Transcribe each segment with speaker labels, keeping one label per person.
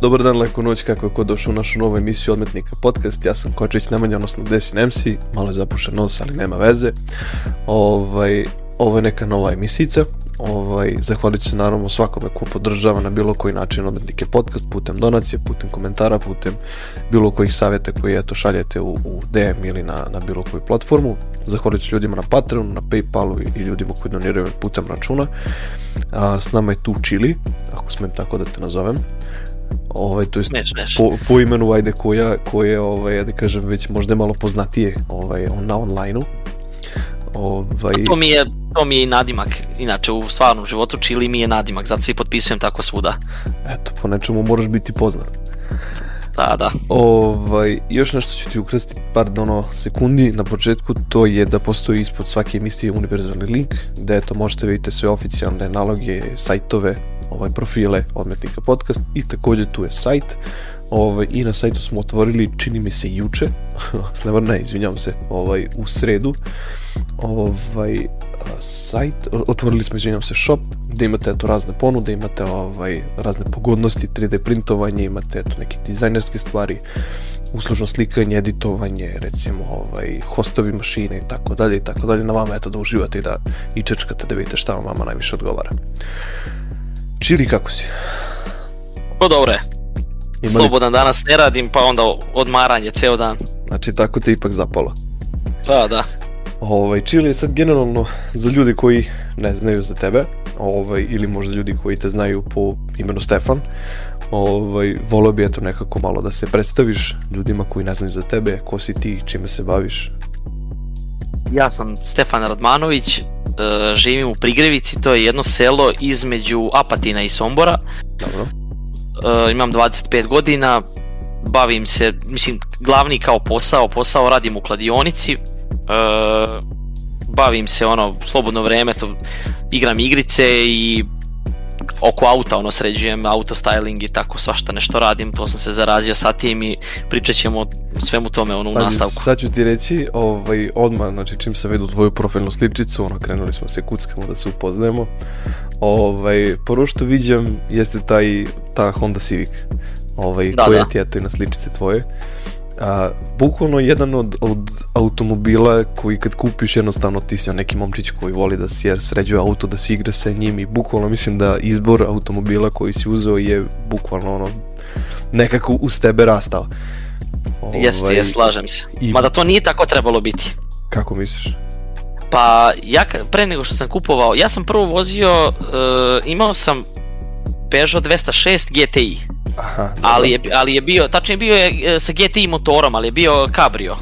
Speaker 1: Dobar dan, leku noć, kako je ko došao u našu novu emisiju Odmetnika podcast. Ja sam Kočić Nemanja, odnosno Desin MC, malo je zapušen nos, ali nema veze. Ovaj, ovo je neka nova emisica. Ovaj, zahvalit se naravno svakome ko podržava na bilo koji način Odmetnike podcast, putem donacije, putem komentara, putem bilo kojih savjeta koji eto šaljete u, u DM ili na, na bilo koju platformu. Zahvalit se ljudima na Patreonu, na Paypalu i, i ljudima koji doniraju putem računa. A, s nama je tu Čili, ako smem tako da te nazovem ovaj, to jest neš, neš. Po, po imenu ajde koja, koje ovaj, ja da kažem već možda je malo poznatije ovaj, na onlajnu
Speaker 2: Ovaj... to, mi je, to mi je i nadimak, inače u stvarnom životu Čili mi je nadimak, zato se i potpisujem tako svuda.
Speaker 1: Eto, po nečemu moraš biti poznat.
Speaker 2: Da, da.
Speaker 1: Ovaj, još nešto ću ti ukrasti par dono sekundi na početku, to je da postoji ispod svake emisije univerzalni link, da eto možete vidite sve oficijalne naloge, sajtove, ovaj profile Odmetnika podcast i takođe tu je sajt ovaj, i na sajtu smo otvorili, čini mi se, juče, Slevar, ne, izvinjam se, ovaj, u sredu, ovaj, sajt, otvorili smo, izvinjam se, shop, gde imate eto razne ponude, imate ovaj, razne pogodnosti, 3D printovanje, imate eto neke dizajnerske stvari, uslužno slikanje, editovanje, recimo ovaj, hostovi mašine i tako dalje i tako dalje, na vama je to da uživate i da i čečkate da vidite šta vam vama najviše odgovara. Uh, Čili, kako si?
Speaker 2: Pa dobro je. Imali... Slobodan danas ne radim, pa onda odmaranje ceo dan.
Speaker 1: Znači, tako te ipak zapalo.
Speaker 2: Pa, da.
Speaker 1: Ovaj, Čili je sad generalno za ljude koji ne znaju za tebe, ovaj, ili možda ljudi koji te znaju po imenu Stefan, ovaj, volio bi eto nekako malo da se predstaviš ljudima koji ne znaju za tebe, ko si ti, čime se baviš.
Speaker 2: Ja sam Stefan Radmanović, E, živim u Prigrevici, to je jedno selo između Apatina i Sombora.
Speaker 1: Dobro. E,
Speaker 2: imam 25 godina, bavim se, mislim, glavni kao posao, posao radim u kladionici, e, bavim se ono, slobodno vreme, to, igram igrice i oko auta, ono sređujem auto styling i tako svašta nešto radim, to sam se zarazio sa tim i pričat ćemo svemu tome ono, u Pazi, nastavku.
Speaker 1: Sad ću ti reći, ovaj, odmah, znači čim sam vidio tvoju profilnu sličicu, ono, krenuli smo se kuckamo da se upoznajemo, ovaj, prvo što viđam jeste taj, ta Honda Civic, ovaj, da, koja da. ti je to i na sličice tvoje a, bukvalno jedan od, od automobila koji kad kupiš jednostavno ti si neki momčić koji voli da si jer sređuje auto, da se igra sa njim i bukvalno mislim da izbor automobila koji si uzeo je bukvalno ono nekako uz tebe rastao.
Speaker 2: Ovaj, Jeste, ja slažem se. I... Mada to nije tako trebalo biti.
Speaker 1: Kako misliš?
Speaker 2: Pa ja pre nego što sam kupovao, ja sam prvo vozio, uh, imao sam Peugeot 206 GTI. Aha, ali, je, ali je bio, tačnije bio je e, sa GTI motorom, ali je bio cabrio.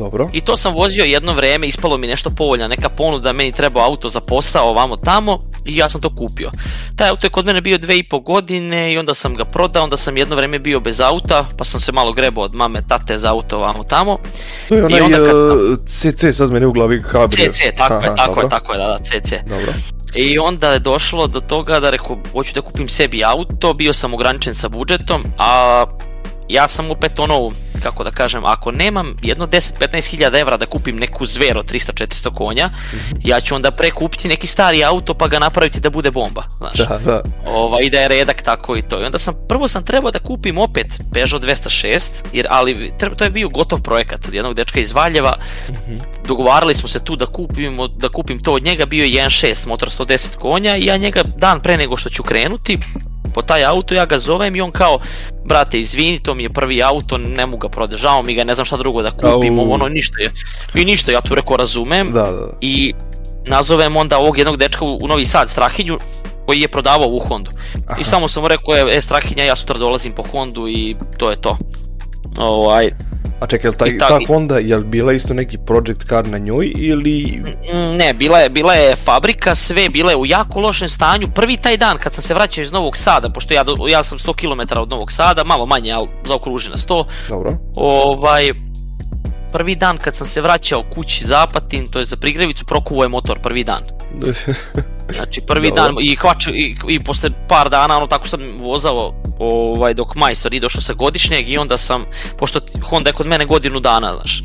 Speaker 1: Dobro.
Speaker 2: I to sam vozio jedno vreme, ispalo mi nešto povoljna, neka ponuda, meni treba auto za posao, ovamo tamo, i ja sam to kupio. Taj auto je kod mene bio dve i po godine i onda sam ga prodao, onda sam jedno vreme bio bez auta, pa sam se malo grebao od mame, tate za auto, ovamo tamo.
Speaker 1: To je onaj I onda kad... CC, e, sad meni u glavi kabrio.
Speaker 2: CC, tako Aha, je, tako dobro. je, tako je, da, da, CC. Dobro. I onda je došlo do toga da reko, hoću da kupim sebi auto, bio sam ograničen sa budžetom, a ja sam opet ono, kako da kažem, ako nemam jedno 10-15 hiljada evra da kupim neku zver od 300-400 konja, ja ću onda prekupiti neki stari auto pa ga napraviti da bude bomba, znaš. Da, da. Ova, I da je redak tako i to. I onda sam, prvo sam trebao da kupim opet Peugeot 206, jer, ali treba, to je bio gotov projekat od jednog dečka iz Valjeva, mhm. dogovarali smo se tu da kupimo, da kupim to od njega, bio je 1.6 motor 110 konja i ja njega dan pre nego što ću krenuti, po taj auto, ja ga zovem i on kao, brate, izvini, to mi je prvi auto, ne mogu ga prodržavam mi ga, ne znam šta drugo da kupim, Au. ono, ništa je. I ništa, ja to reko razumem. Da, da. I nazovem onda ovog jednog dečka u, u Novi Sad, Strahinju, koji je prodavao u Hondu. Aha. I samo sam mu rekao, e, e, Strahinja, ja sutra dolazim po Hondu i to je to. Ovaj,
Speaker 1: A čekaj, taj, ta, ta Honda, je li bila isto neki project car na njoj ili...
Speaker 2: Mm, ne, bila je, bila je fabrika, sve, bila je u jako lošem stanju. Prvi taj dan kad sam se vraćao iz Novog Sada, pošto ja, ja sam 100 km od Novog Sada, malo manje, ali zaokruži na 100. Dobro. Ovaj, prvi dan kad sam se vraćao kući za Apatin, to je za Prigrevicu, prokuvo je motor prvi dan. Znači prvi dan i kvač i, i posle par dana ono tako sam vozao ovaj dok majstor i došao sa godišnjeg i onda sam pošto Honda je kod mene godinu dana, znaš.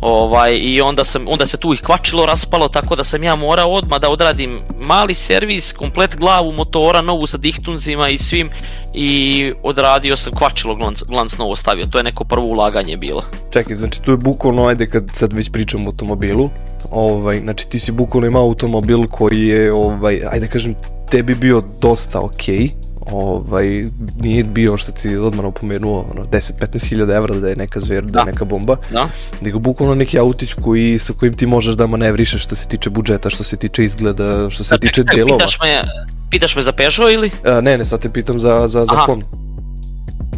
Speaker 2: Ovaj, I onda, sam, onda se tu ih kvačilo, raspalo, tako da sam ja morao odmah da odradim mali servis, komplet glavu motora, novu sa dihtunzima i svim i odradio sam kvačilo glanc, glanc novo stavio, to je neko prvo ulaganje bilo.
Speaker 1: Čekaj, znači tu je bukvalno, ajde kad sad već pričam o automobilu, ovaj, znači ti si bukvalno imao automobil koji je, ovaj, ajde da kažem, tebi bio dosta okej, okay ovaj, nije bio što ti odmah opomenuo ono, 10-15 hiljada evra da je neka zver, da, da je neka bomba, da. nego bukvalno neki autić koji, sa kojim ti možeš da manevrišeš što se tiče budžeta, što se tiče izgleda, što se da, tiče čekaj, delova.
Speaker 2: Pitaš me, pitaš me za Peugeot ili?
Speaker 1: A, ne, ne, sad te pitam za, za, za Aha. Kom.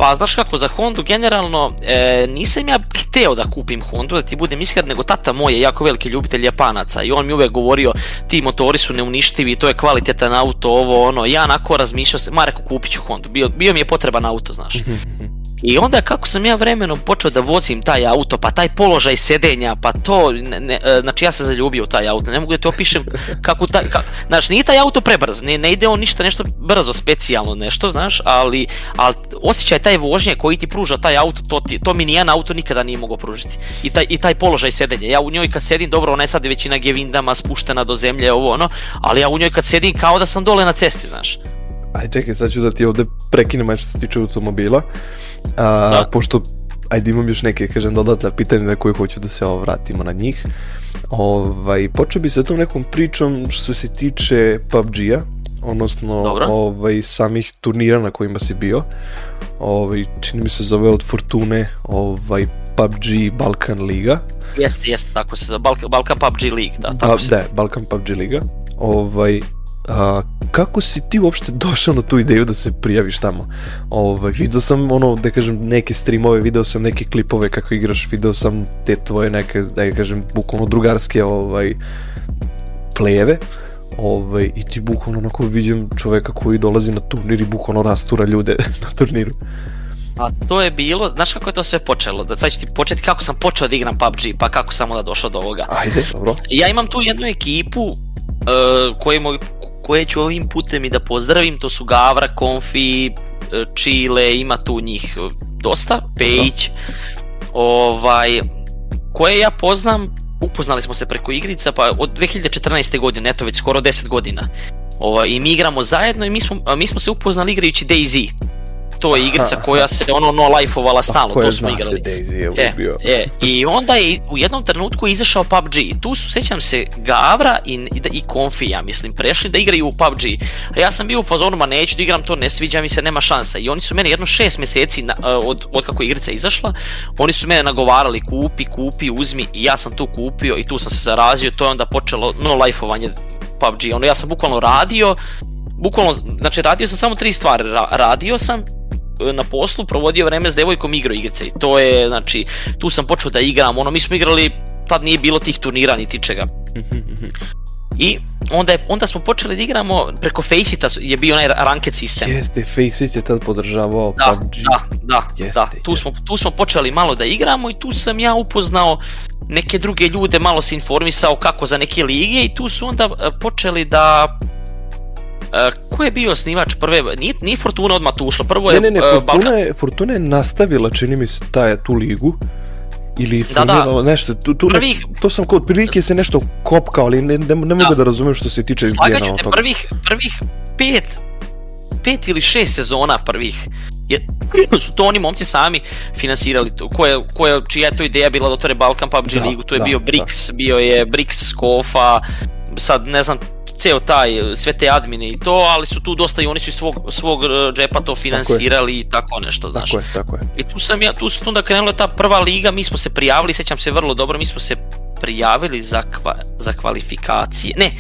Speaker 2: Pa znaš kako, za Hondu generalno e, nisam ja hteo da kupim Hondu, da ti budem iskren, nego tata moj je jako veliki ljubitelj Japanaca i on mi uvek govorio ti motori su neuništivi, to je kvalitetan auto, ovo ono, ja onako razmišljao se, Mareko kupit ću Hondu, bio, bio mi je potreban auto, znaš. Mhm, mhm. I onda kako sam ja vremenom počeo da vozim taj auto, pa taj položaj sedenja, pa to, ne, ne, e, znači ja sam zaljubio taj auto, ne mogu da ti opišem kako taj, ka, znaš, nije taj auto prebrz, ne, ne ide on ništa nešto brzo, specijalno nešto, znaš, ali, ali osjećaj taj vožnje koji ti pruža taj auto, to, ti, to mi nijedan auto nikada nije mogao pružiti. I taj, I taj položaj sedenja, ja u njoj kad sedim, dobro, ona je sad većina gevindama spuštena do zemlje, ovo ono, ali ja u njoj kad sedim kao da sam dole na cesti, znaš,
Speaker 1: ajde čekaj, sad ću da ti ovde prekinem što se tiče automobila, a, da. pošto ajde imam još neke, kažem, dodatne pitanje na koje hoću da se ovo vratimo na njih. Ovaj, počeo bi sa tom nekom pričom što se tiče PUBG-a, odnosno Dobro. ovaj, samih turnira na kojima si bio. Ovaj, čini mi se zove od Fortune ovaj, PUBG Balkan Liga.
Speaker 2: Jeste, jeste, tako se zove, Balkan, Balkan PUBG
Speaker 1: League,
Speaker 2: da,
Speaker 1: tako ba, pa, se. Da, Balkan PUBG Liga. Ovaj, A, kako si ti uopšte došao na tu ideju da se prijaviš tamo? Ovaj, video sam, ono, da kažem, neke streamove, video sam neke klipove kako igraš, video sam te tvoje neke, da kažem, bukvalno drugarske ovaj, plejeve ovaj, i ti bukvalno onako vidim čoveka koji dolazi na turnir i bukvalno rastura ljude na turniru.
Speaker 2: A to je bilo, znaš kako je to sve počelo? Da sad ću ti početi kako sam počeo da igram PUBG, pa kako sam onda došao do ovoga.
Speaker 1: Ajde, dobro.
Speaker 2: Ja imam tu jednu ekipu uh, koju moj koje ću ovim putem i da pozdravim, to su Gavra, Konfi, Chile, e, ima tu njih e, dosta, Pejić, ovaj, koje ja poznam, upoznali smo se preko igrica, pa od 2014. godine, eto već skoro 10 godina. Ovaj, I mi igramo zajedno i mi smo, mi smo se upoznali igrajući DayZ to je igrica koja se ono no lifeovala pa stalno, to smo igrali. Daisy
Speaker 1: je e, e,
Speaker 2: I onda je u jednom trenutku izašao PUBG i tu su, sećam se, Gavra i, i Konfi, ja mislim, prešli da igraju u PUBG. A ja sam bio u fazonu, ma neću da igram to, ne sviđa mi se, nema šansa. I oni su mene jedno šest meseci na, e, od, od kako je igrica izašla, oni su mene nagovarali kupi, kupi, uzmi i ja sam tu kupio i tu sam se zarazio, to je onda počelo no lifeovanje PUBG. Ono, ja sam bukvalno radio, bukvalno, znači radio sam samo tri stvari. Ra radio sam, na poslu provodio vreme s devojkom igro igrice i to je, znači, tu sam počeo da igram, ono, mi smo igrali, tad nije bilo tih turnira niti čega. I onda, je, onda smo počeli da igramo preko Faceita je bio onaj ranked sistem.
Speaker 1: Jeste, Faceit je tad podržavao da, PUBG.
Speaker 2: Da, da, da, jeste, da. Tu, Smo, tu smo počeli malo da igramo i tu sam ja upoznao neke druge ljude, malo se informisao kako za neke lige i tu su onda e, počeli da Uh, ko je bio osnivač prve, nije, nije Fortuna odmah tu ušla, prvo je ne, ne, ne, uh, Fortuna, je,
Speaker 1: Fortuna je nastavila, čini mi se, taj, tu ligu ili
Speaker 2: da, da.
Speaker 1: nešto, tu, tu, prvih, to sam kod prilike se nešto kopkao, ali ne, ne, ne mogu da. da razumijem što se tiče
Speaker 2: Slagaću te toga. prvih, prvih pet, pet ili šest sezona prvih, je, su to oni momci sami finansirali, to, koja, koja, čija je to ideja bila da otvore Balkan PUBG da, ligu, to je da, bio da. Brix, da. bio je Brix Skofa, sad ne znam ceo taj, sve te admine i to, ali su tu dosta i oni su iz svog, svog e, džepa to finansirali tako i tako nešto, znaš. Tako je, tako je. I tu sam ja, tu sam onda krenula ta prva liga, mi smo se prijavili, sećam se vrlo dobro, mi smo se prijavili za, kva, za kvalifikacije, ne,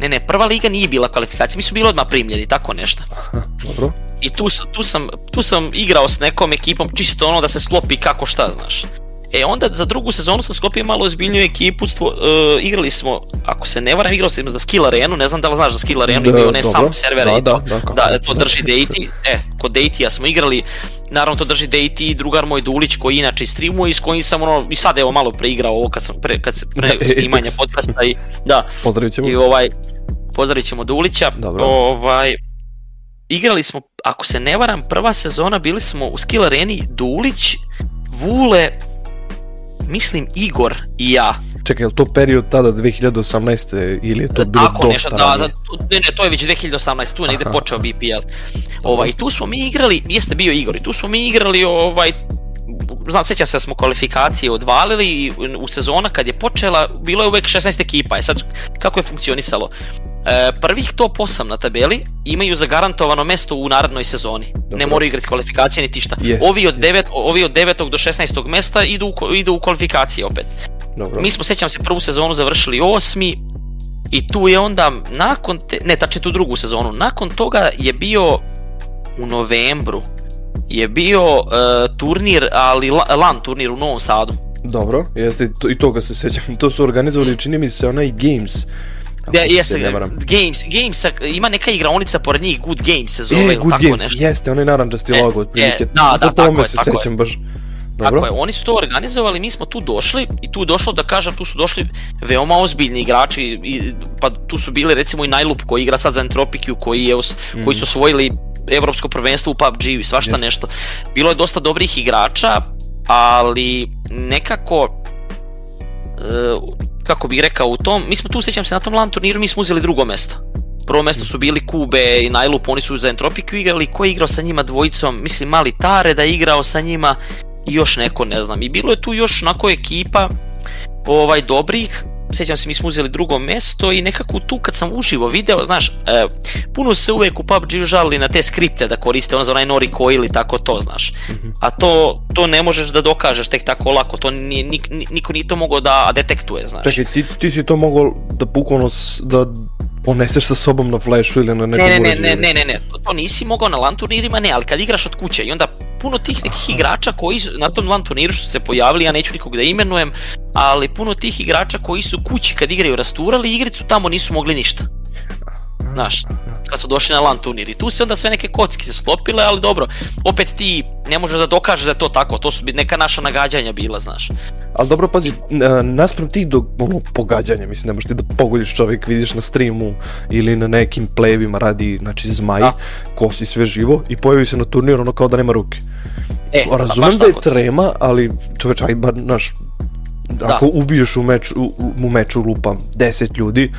Speaker 2: ne, ne, prva liga nije bila kvalifikacija, mi smo bili odmah primljeni, tako nešto. Aha, dobro. I tu, tu, sam, tu sam igrao s nekom ekipom, čisto ono da se sklopi kako šta, znaš. E onda za drugu sezonu sa Skopje malo ozbiljniju ekipu, stvo, uh, igrali smo, ako se ne varam, igrali smo za Skill Arenu, ne znam da li znaš za Skill Arenu, da, imaju one sam servere da, i to, da, da, da, to drži Deity, e, kod Deity-a smo igrali, naravno to drži Deity i drugar moj Dulić koji inače streamuje i s kojim sam ono, i sad evo malo preigrao ovo kad sam, pre, kad se, pre snimanja podcasta i, da,
Speaker 1: pozdravit ćemo.
Speaker 2: i ovaj, pozdravit ćemo Dulića, Dobro. ovaj, igrali smo, ako se ne varam, prva sezona bili smo u Skill Areni Dulić, Vule, mislim, Igor i ja.
Speaker 1: Čekaj, je li to period tada 2018. ili je to bilo Tako, dosta nešto, da,
Speaker 2: da, ne, ne, to je već 2018, tu
Speaker 1: je
Speaker 2: negde počeo BPL. Ovaj, tu smo mi igrali, jeste bio Igor, i tu smo mi igrali ovaj, znam, sećam se da smo kvalifikacije odvalili u sezona kad je počela, bilo je uvek 16 ekipa, e sad kako je funkcionisalo? E, prvih top 8 na tabeli imaju zagarantovano mesto u narodnoj sezoni. Dobro. Ne moraju igrati kvalifikacije niti šta. Yes. Ovi, od 9, ovi od 9. do 16. mesta idu idu u kvalifikacije opet. Dobro. Mi smo, sećam se, prvu sezonu završili osmi i tu je onda nakon, te, ne tačnije tu drugu sezonu, nakon toga je bio u novembru je bio uh, turnir, ali LAN turnir u Novom Sadu.
Speaker 1: Dobro, jeste i toga se sećam. To su organizovali, mm. čini mi se, onaj Games
Speaker 2: Da, jeste, ne varam. Games, games, ima neka igraonica pored njih, Good Games
Speaker 1: se zove, e, Good tako games, nešto. jeste, onaj naranđasti e, logo,
Speaker 2: e, otprilike,
Speaker 1: e,
Speaker 2: da, da, tome tako se tako sećam je. baš. Dobro. Tako je, oni su to organizovali, mi smo tu došli i tu došlo da kažem, tu su došli veoma ozbiljni igrači, i, pa tu su bili recimo i Najlup koji igra sad za Entropikiju, koji, je, os, mm. koji su osvojili evropsko prvenstvo u PUBG-u i svašta yes. nešto. Bilo je dosta dobrih igrača, ali nekako e, kako bih rekao, u tom, mi smo tu, sećam se, na tom LAN turniru mi smo uzeli drugo mesto. Prvo mesto su bili Kube i Najlup, oni su za Entropiku igrali, ko je igrao sa njima dvojicom, mislim Mali Tare da je igrao sa njima i još neko, ne znam. I bilo je tu još onako ekipa ovaj dobrih, sećam se, mi smo uzeli drugo mesto i nekako tu kad sam uživo video, znaš, e, puno se uvijek u PUBG žali na te skripte da koriste ono za onaj nori Coil i tako to, znaš. Mhm. A to, to ne možeš da dokažeš tek tako lako, to ni, ni, niko nije to mogao da detektuje, znaš.
Speaker 1: Čekaj, ti, ti si to mogao da bukvalno, da poneseš sa sobom na flashu ili na nekom ne, ne,
Speaker 2: uređaju.
Speaker 1: Ne,
Speaker 2: ne, ne, ne, to nisi mogao na LAN turnirima, ne, ali kad igraš od kuće i onda puno tih nekih Aha. igrača koji su, na tom LAN turniru su se pojavili, ja neću nikog da imenujem, ali puno tih igrača koji su kući kad igraju rasturali igricu, tamo nisu mogli ništa znaš, da. kad su došli na LAN turnir. I tu se onda sve neke kocki se sklopile, ali dobro, opet ti ne možeš da dokažeš da je to tako, to su neka naša nagađanja bila, znaš.
Speaker 1: Ali dobro, pazi, naspram tih do, ono, pogađanja, mislim, ne možeš ti da pogodiš čovjek, vidiš na streamu ili na nekim plevima radi, znači, zmaj, A. Da. kosi sve živo i pojavi se na turnir ono kao da nema ruke. E, pa pa Razumem da je trema, ali čoveč, aj bar, naš, da. ako da. ubiješ u, meč, u, u meču lupam 10 ljudi,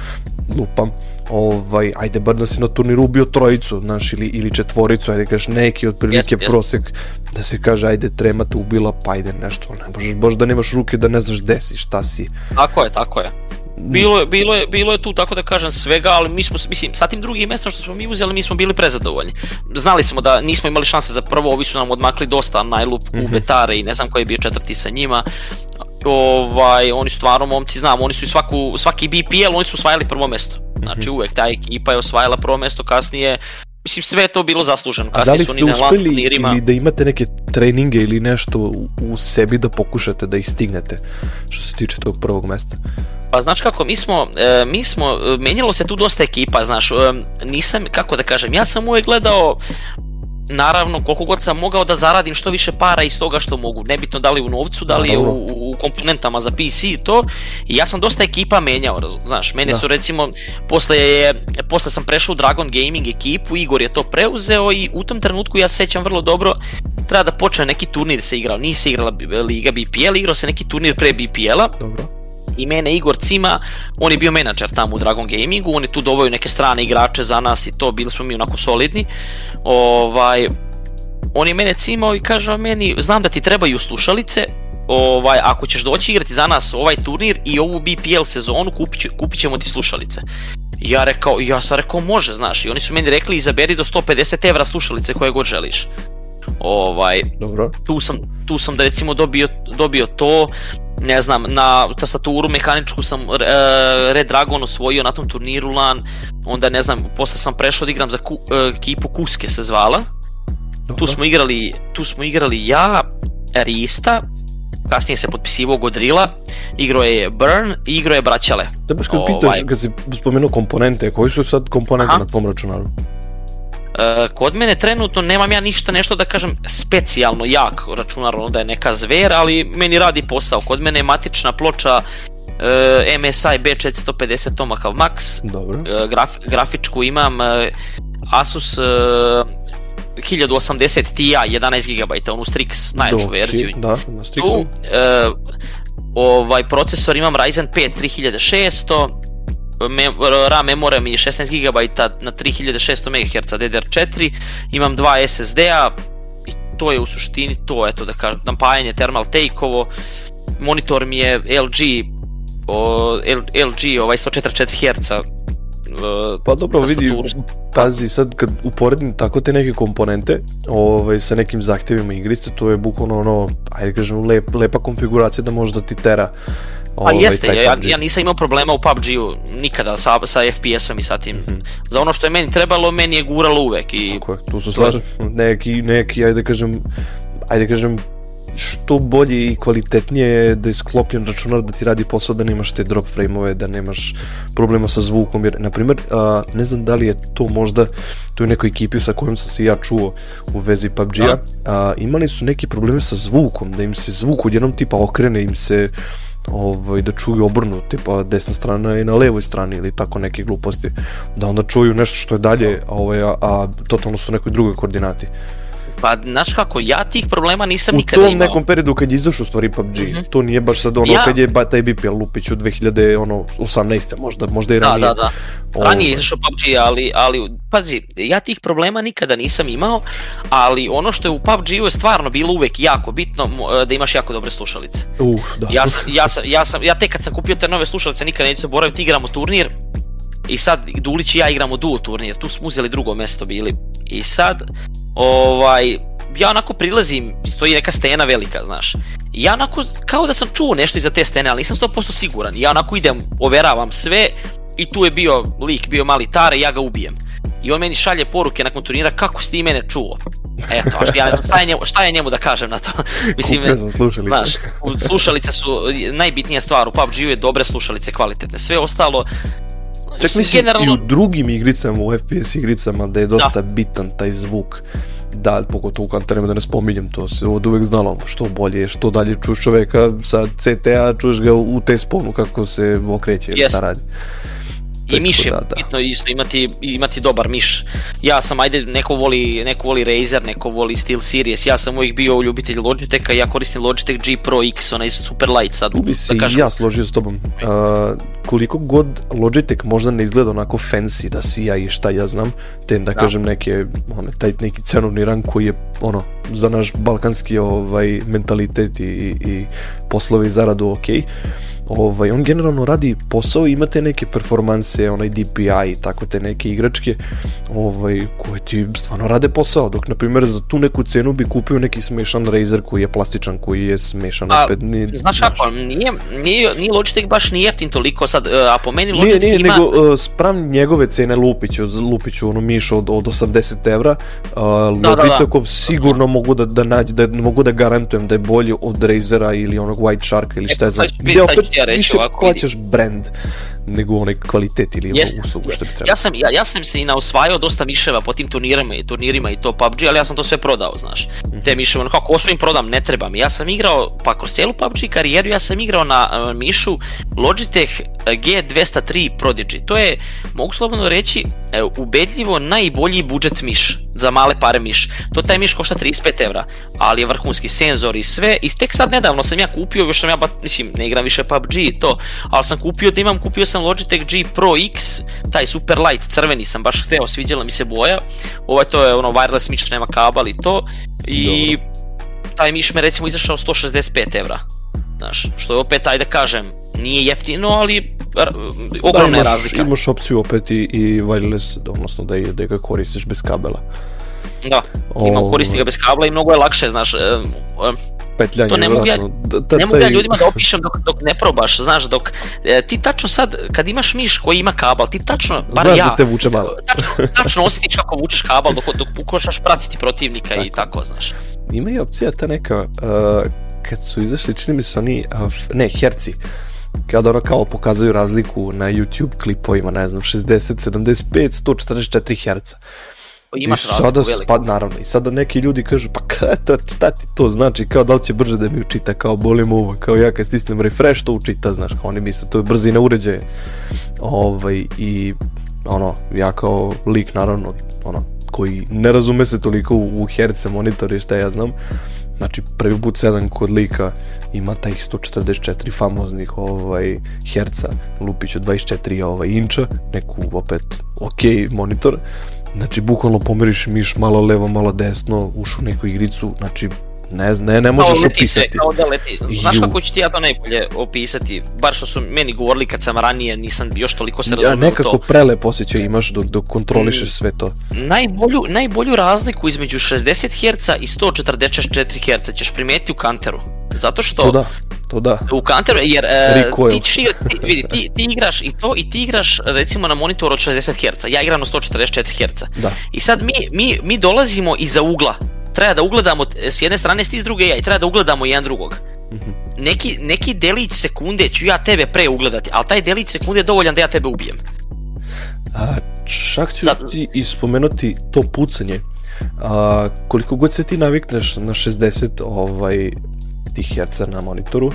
Speaker 1: lupam, ovaj, ajde bar da si na turniru ubio trojicu, znaš, ili, ili četvoricu, ajde kažeš neki otprilike yes, prosek, yes. da se kaže ajde trema te ubila, pa ajde nešto, ne možeš baš da nemaš ruke da ne znaš gde si, šta si.
Speaker 2: Tako je, tako je. Bilo je, bilo, je, bilo je tu, tako da kažem, svega, ali mi smo, mislim, sa tim drugim mestom što smo mi uzeli, mi smo bili prezadovoljni. Znali smo da nismo imali šanse za prvo, ovi su nam odmakli dosta najlup u mm -hmm. Betare i ne znam koji je bio četvrti sa njima ovaj, oni stvarno momci znam, oni su i svaku, svaki BPL, oni su osvajali prvo mesto. Mhm. Znači uvek ta ekipa je osvajala prvo mesto kasnije, Mislim, sve je to bilo zasluženo. Kasnije
Speaker 1: A da li
Speaker 2: ste
Speaker 1: su
Speaker 2: uspeli turnirima... ili
Speaker 1: da imate neke treninge ili nešto u sebi da pokušate da ih stignete što se tiče tog prvog mesta?
Speaker 2: Pa znaš kako, mi smo, e, mi smo, e, menjalo se tu dosta ekipa, znaš, e, nisam, kako da kažem, ja sam uvek gledao naravno koliko god sam mogao da zaradim što više para iz toga što mogu, nebitno da li u novcu, da li da, u, u komponentama za PC i to, i ja sam dosta ekipa menjao, znaš, mene da. su recimo, posle, je, posle sam prešao u Dragon Gaming ekipu, Igor je to preuzeo i u tom trenutku ja sećam vrlo dobro, treba da počne neki turnir se igrao, nije se igrala Liga BPL, igrao se neki turnir pre BPL-a, Dobro i mene Igor Cima, on je bio menadžer tamo u Dragon Gamingu, on je tu doveo neke strane igrače za nas i to, bili smo mi onako solidni. Ovaj, on je mene cimao i kaže meni, znam da ti trebaju slušalice, ovaj, ako ćeš doći igrati za nas ovaj turnir i ovu BPL sezonu, kupit, ću, kupit ćemo ti slušalice. Ja rekao, ja sam rekao može, znaš, i oni su meni rekli izaberi do 150 evra slušalice koje god želiš. Ovaj, Dobro. Tu sam, tu sam da recimo dobio, dobio to, ne znam, na tastaturu mehaničku sam e, Red Dragon osvojio na tom turniru LAN, onda ne znam, posle sam prešao da igram za ku, e, ekipu Kuske se zvala. Dobro. Tu smo igrali, tu smo igrali ja, Rista, kasnije se potpisivao Godrila, igrao je Burn i igrao je Braćale.
Speaker 1: Da baš kad ovaj... pitaš, kad si spomenuo komponente, koji su sad komponente Aha. na tvom računaru?
Speaker 2: Eh, kod mene trenutno nemam ja ništa nešto da kažem specijalno jak računar, ono da je neka zver, ali meni radi posao. Kod mene je matična ploča e, MSI B450 Tomahawk Max. Dobro. Eh, graf, grafičku imam e, Asus e, 1080 Ti 11 GB, onu Strix, najjaču verziju. Da, na Strixu. e, ovaj procesor imam Ryzen 5 3600, mem, RAM memora mi je 16 GB na 3600 MHz DDR4, imam dva SSD-a i to je u suštini to, eto da kažem, napajanje Thermal Takeovo, monitor mi je LG o, LG ovaj 144 Hz e,
Speaker 1: pa dobro da vidi, pazi sad kad uporedim tako te neke komponente ovaj, sa nekim zahtevima igrice, to je bukvalno ono, ajde kažem, lep, lepa konfiguracija da možda ti tera
Speaker 2: Pa ovaj, jeste, ja, ja nisam imao problema u PUBG-u nikada sa, sa FPS-om i sa tim. Mm -hmm. Za ono što je meni trebalo, meni je guralo uvek. I...
Speaker 1: Tako
Speaker 2: je,
Speaker 1: tu se slažem. Neki, neki, ajde da kažem, ajde da kažem, što bolje i kvalitetnije je da je sklopljen računar da ti radi posao da nemaš te drop frame-ove, da nemaš problema sa zvukom, jer na primer a, ne znam da li je to možda to je nekoj ekipi sa kojom sam se ja čuo u vezi PUBG-a, da. imali su neki probleme sa zvukom, da im se zvuk odjednom tipa okrene, im se ovaj, da čuju obrnuti, pa desna strana je na levoj strani ili tako neke gluposti, da onda čuju nešto što je dalje, a, ovaj, a, a totalno su u nekoj drugoj koordinati. Uh,
Speaker 2: Pa, znaš kako, ja tih problema nisam nikada imao. U tom
Speaker 1: nekom periodu kad je izašao stvari PUBG, mm -hmm. to nije baš sad ono ja... kad je taj BPL Lupić u 2018. Ono, 18, možda, možda i da, ranije.
Speaker 2: Da, da, da. Ovo... Ovaj. Ranije je izašao PUBG, ali, ali pazi, ja tih problema nikada nisam imao, ali ono što je u PUBG-u je stvarno bilo uvek jako bitno e, da imaš jako dobre slušalice. Uh, da. Ja, sam, ja, sam, ja, sam, ja tek kad sam kupio te nove slušalice nikada neću boraviti, igramo turnir, I sad Dulić i ja igramo duo turnir, tu smo uzeli drugo mesto bili. I sad, ovaj, ja onako prilazim, stoji neka stena velika, znaš. ja onako, kao da sam čuo nešto iza te stene, ali nisam 100% siguran. ja onako idem, overavam sve i tu je bio lik, bio mali tare, ja ga ubijem. I on meni šalje poruke nakon turnira kako si ti mene čuo. Eto, a ja, šta, je njemu, šta je njemu da kažem na to?
Speaker 1: Mislim, Kupio sam slušalice. Znaš,
Speaker 2: slušalice su najbitnija stvar, u PUBG-u je dobre slušalice, kvalitetne. Sve ostalo,
Speaker 1: Čak mislim generalno... i u drugim igricama, u FPS igricama da je da. dosta da. bitan taj zvuk da, pogotovo u kantarima da ne spominjem, to se od uvek znalo, što bolje, što dalje čuš čoveka sa CTA, čuješ ga u T-sponu kako se okreće ili šta radi.
Speaker 2: I miš je da, da. bitno isto imati, imati dobar miš. Ja sam, ajde, neko voli, neko voli Razer, neko voli SteelSeries, ja sam uvijek bio ljubitelj Logiteka, ja koristim Logitech G Pro X, onaj super light sad.
Speaker 1: Tu bi se da ja složio s tobom. Uh, koliko god Logitech možda ne izgleda onako fancy da si ja i šta ja znam, te da, da. kažem neke, one, taj neki cenovni rang koji je ono, za naš balkanski ovaj, mentalitet i, i, i poslove i zaradu okej. Okay ovaj, on generalno radi posao imate neke performanse, onaj DPI i tako te neke igračke ovaj, koje ti stvarno rade posao, dok na primjer za tu neku cenu bi kupio neki smešan Razer koji je plastičan, koji je smešan A,
Speaker 2: opet. Ne, znaš kako, nije, nije, nije Logitech baš ni jeftin toliko sad, e, a po meni Logitech nije, nije,
Speaker 1: ima... nego e, spram njegove cene Lupiću, Lupiću ono miš od, od 80 evra, uh, e, Logitechov da, da. da. sigurno mogu da, da nađe, da, mogu da garantujem da je bolji od Razera ili onog White Sharka ili šta je znam. Gde opet ja reći ovako. Više plaćaš brand. nego onaj kvalitet ili Jest, uslugu što bi trebalo.
Speaker 2: Ja sam, ja, ja sam se i osvajao dosta miševa po tim turnirima i turnirima i to PUBG, ali ja sam to sve prodao, znaš. Mhm. Te miševa, ono kako osvojim prodam, ne treba mi. Ja sam igrao, pa kroz cijelu PUBG karijeru, ja sam igrao na uh, mišu Logitech e, G203 Prodigy. To je, mogu slobodno reći, uh, ubedljivo najbolji budžet miš, za male pare miš. To taj miš košta 35 evra, ali je vrhunski senzor i sve. I tek sad nedavno sam ja kupio, još sam ja, mislim, ne igram više PUBG i to, ali sam kupio da imam, kupio sam sam Logitech G Pro X, taj super light, crveni sam baš hteo, sviđala mi se boja. Ovaj to je ono wireless miš, nema kabal i to. I Dobro. taj miš me recimo izašao 165 evra. Znaš, što je opet, ajde da kažem, nije jeftino, ali da, ogromna da, imaš, razlika.
Speaker 1: Imaš opciju opet i, i wireless, odnosno da, je, da ga koristiš bez kabela.
Speaker 2: Da, ima, ovaj. koristi ga bez kabla i mnogo je lakše, znaš, um, um,
Speaker 1: petljanju. To
Speaker 2: ne mogu
Speaker 1: ja,
Speaker 2: da, da, ne mogu ja ljudima da opišem dok, dok ne probaš, znaš, dok e, ti tačno sad, kad imaš miš koji ima kabal, ti tačno, bar znaš ja, da
Speaker 1: te vuče
Speaker 2: malo. tačno, tačno osjetiš kako vučeš kabal dok, dok pokušaš pratiti protivnika tako. i tako, znaš.
Speaker 1: Ima i opcija ta neka, uh, kad su izašli, čini mi se oni, uh, ne, herci, kada ono kao pokazuju razliku na YouTube klipovima, ne znam, 60, 75, 144 herca imaš I sada veliku. spad, naravno, i sada neki ljudi kažu, pa kada, šta ti to znači, kao da li će brže da mi učita, kao bolim uvo, kao ja kad stisnem refresh to učita, znaš, oni misle, to je brzina uređaja, ovaj, i ono, ja kao lik, naravno, ono, koji ne razume se toliko u, u herce monitore, šta ja znam, znači prvi put 7 kod lika ima taj 144 famoznih ovaj herca lupiću 24 ovaj inča neku opet ok monitor Znači, bukvalno pomeriš miš malo levo, malo desno, ušu neku igricu, znači, ne, ne, ne pa možeš kao opisati. Sve, da
Speaker 2: leti. Znaš kako ću ti ja to najbolje opisati? Bar što su meni govorili kad sam ranije, nisam još toliko se razumio ja,
Speaker 1: nekako to. prelep osjećaj imaš dok, dok kontrolišeš mm. sve to.
Speaker 2: Najbolju, najbolju razliku između 60 Hz i 144 Hz ćeš primetiti u kanteru. Zato što... To
Speaker 1: da, to da.
Speaker 2: U Counter, jer uh, ti, ćeš ti, vidi, ti, ti, igraš i to i ti igraš recimo na monitoru od 60 Hz. Ja igram na 144 Hz. Da. I sad mi, mi, mi dolazimo iza ugla. Treba da ugledamo s jedne strane, sti ti s druge ja i treba da ugledamo jedan drugog. Mhm. Neki, neki delić sekunde ću ja tebe pre ugledati, al taj delić sekunde je dovoljan da ja tebe ubijem.
Speaker 1: A, čak ću Sad... ti ispomenuti to pucanje. A, koliko god se ti navikneš na 60 ovaj, 60 Hz na monitoru,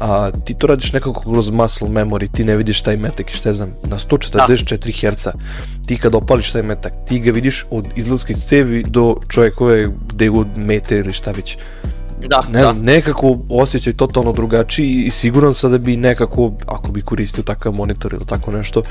Speaker 1: a ti to radiš nekako kroz muscle memory, ti ne vidiš taj metak i šta znam, na 144 da. Hz, ti kad opališ taj metak, ti ga vidiš od izlaska iz cevi do čovjekove gde god mete ili šta već da, ne znam, da. nekako osjećaj totalno drugačiji i siguran sam da bi nekako, ako bi koristio takav monitor ili tako nešto,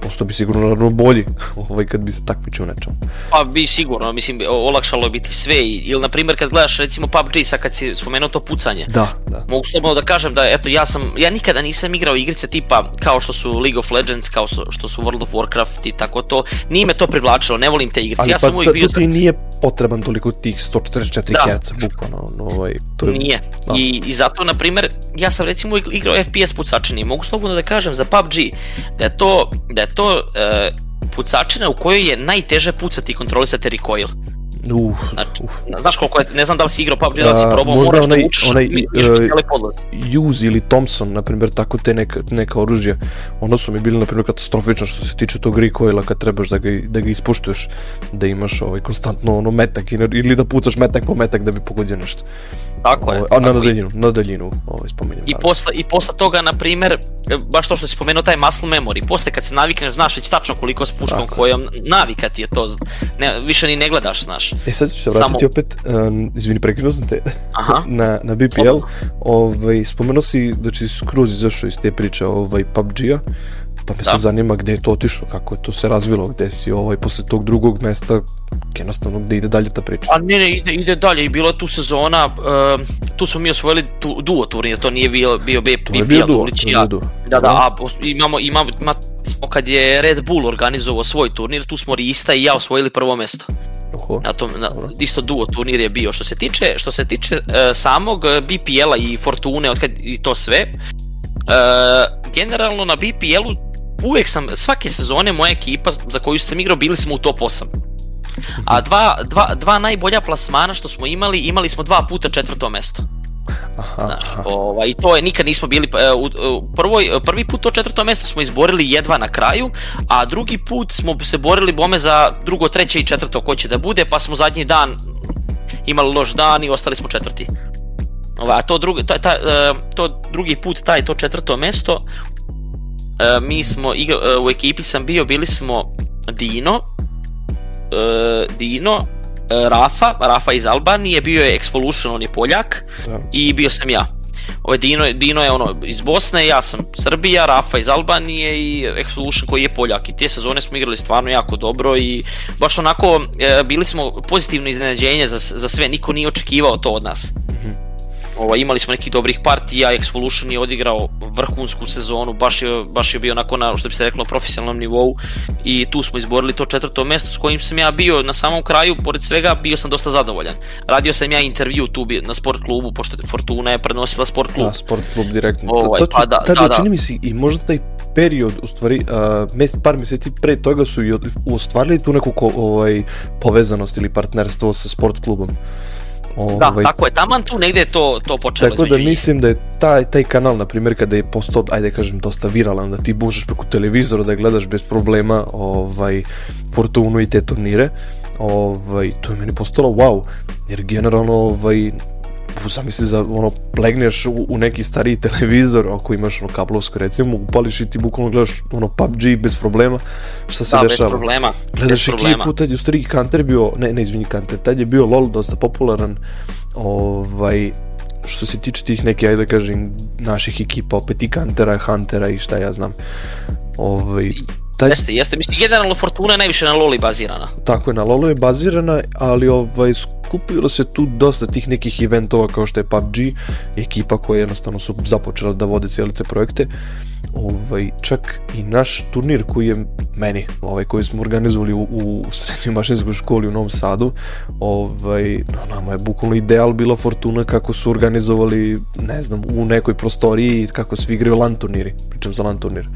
Speaker 1: postao bi sigurno naravno bolji ovaj, kad bi se takmičio nečemu.
Speaker 2: Pa bi sigurno, mislim, olakšalo bi ti sve, ili na primjer kad gledaš recimo PUBG, sad kad si spomenuo to pucanje, da, da. mogu slobodno da kažem da, eto, ja sam, ja nikada nisam igrao igrice tipa kao što su League of Legends, kao što su World of Warcraft i tako to, nije me to privlačilo, ne volim te igrice,
Speaker 1: Ali ja pa, sam uvijek bio... Ali pa to ti nije potreban toliko tih 144 da. Hz, bukvalno, ovaj, i
Speaker 2: ovaj, to je... Nije. Da. I, I zato, na primer, ja sam recimo igrao FPS pucačini i mogu slobodno da kažem za PUBG da je to, da je to e, pucačina u kojoj je najteže pucati i kontrolisati recoil. Mm Uf, znači, uf. Znaš koliko je, ne znam da li si igrao PUBG, pa da li si da, probao, možda moraš da onaj, da
Speaker 1: učeš, onaj, učeš uh, Hughes ili Thompson, na primjer, tako te neka, neka oružja, ono su mi bili, na primjer, katastrofično što se tiče tog recoila kad trebaš da ga, da ga ispuštuješ, da imaš ovaj, konstantno ono metak ili da pucaš metak po metak da bi pogodio nešto.
Speaker 2: Tako je. Ovo, na
Speaker 1: tako daljinu, i... na daljinu, ovaj, spominjem.
Speaker 2: I posle, I posle toga, na primer, e, baš to što si spomenuo, taj muscle memory, posle kad se navikneš, znaš već tačno koliko s puškom tako. kojom, navika ti je to, ne, više ni ne gledaš, znaš.
Speaker 1: E sad ću
Speaker 2: se
Speaker 1: vratiti Samo... opet, um, izvini, prekinuo sam te, Aha. na, na BPL, Slobno. ovaj, spomenuo si, znači, skroz izašao iz te priče ovaj, PUBG-a, Pa me da. sad zanima gde je to otišlo, kako je to se razvilo, gde si ovaj, posle tog drugog mesta, jednostavno gde ide dalje ta priča. A pa
Speaker 2: ne, ne, ide, ide dalje i bila tu sezona, uh, tu smo mi osvojili tu, duo turnir, to nije bio, bio BPL, to je
Speaker 1: bio duo, Dulić,
Speaker 2: ja. duo. Da, da, da. a imamo, imamo, ima, kad je Red Bull organizovao svoj turnir, tu smo Rista i ja osvojili prvo mesto. Oho. Na tom, na, isto duo turnir je bio. Što se tiče, što se tiče uh, samog e, BPL-a i Fortune, otkad i to sve, uh, generalno na BPL-u uvek sam, svake sezone moja ekipa za koju sam igrao bili smo u top 8. A dva, dva, dva najbolja plasmana što smo imali, imali smo dva puta četvrto mesto. Aha, Znaš, ovaj, to je, nikad nismo bili, pa, e, u, e, u prvoj, prvi put to četvrto mesto smo izborili jedva na kraju, a drugi put smo se borili bome za drugo, treće i četvrto ko će da bude, pa smo zadnji dan imali loš dan i ostali smo četvrti. Ovaj, a to drugi, ta, ta, e, to drugi put, taj to četvrto mesto, E, mi smo, igra, e, u ekipi sam bio, bili smo Dino, e, Dino, Rafa, Rafa iz Albanije, bio je Exvolution, on je Poljak, da. i bio sam ja. Ovaj Dino, Dino je ono iz Bosne, ja sam Srbija, Rafa iz Albanije i Exolution koji je Poljak. I te sezone smo igrali stvarno jako dobro i baš onako e, bili smo pozitivno iznenađenje za, za sve, niko nije očekivao to od nas. Mm -hmm. Ovaj, imali smo nekih dobrih partija, Exvolution je odigrao vrhunsku sezonu, baš je, baš je bio onako što bi se reklo, profesionalnom nivou i tu smo izborili to četvrto mesto s kojim sam ja bio na samom kraju, pored svega, bio sam dosta zadovoljan. Radio sam ja intervju tu na sport klubu, pošto Fortuna je prenosila sport klub. Da,
Speaker 1: sport klub direktno. Ovaj, to, to, pa da, tada, da, da, da. čini mi se i možda taj period, u stvari, a, mes, par meseci pre toga su i ostvarili tu neku ko, ovaj, povezanost ili partnerstvo sa sport klubom.
Speaker 2: Ovaj, da, ovaj, tako je, taman tu negde to, to počelo. Tako
Speaker 1: da mislim da je taj, taj kanal, na primjer, kada je postao, ajde kažem, dosta viralan, da ti bužeš preko televizora da gledaš bez problema ovaj, Fortunu i te turnire, ovaj, to je meni postalo wow, jer generalno ovaj, zamisli za ono plegneš u, u neki stari televizor ako imaš ono kablovsko recimo upališ i ti bukvalno gledaš ono PUBG bez problema šta se
Speaker 2: da,
Speaker 1: dešava
Speaker 2: bez problema
Speaker 1: gledaš ekipu tad je u stariji Counter bio ne ne izvinji Counter tad je bio LOL dosta popularan ovaj što se tiče tih neki ajde da kažem naših ekipa opet i i Huntera i šta ja znam
Speaker 2: ovaj Taj... Jeste, jeste. Mislim, generalno Fortuna je najviše na Loli bazirana.
Speaker 1: Tako je, na Lolo je bazirana, ali ovaj, skupilo se tu dosta tih nekih eventova kao što je PUBG, ekipa koja jednostavno su započela da vode cijeli te projekte. Uh, ovaj, čak i naš turnir koji je meni, ovaj, koji smo organizovali u, u srednjoj mašinskoj školi u Novom Sadu, ovaj, na nama je bukvalno ideal bila fortuna kako su organizovali, ne znam, u nekoj prostoriji kako svi igraju LAN turniri, pričam za LAN turnir.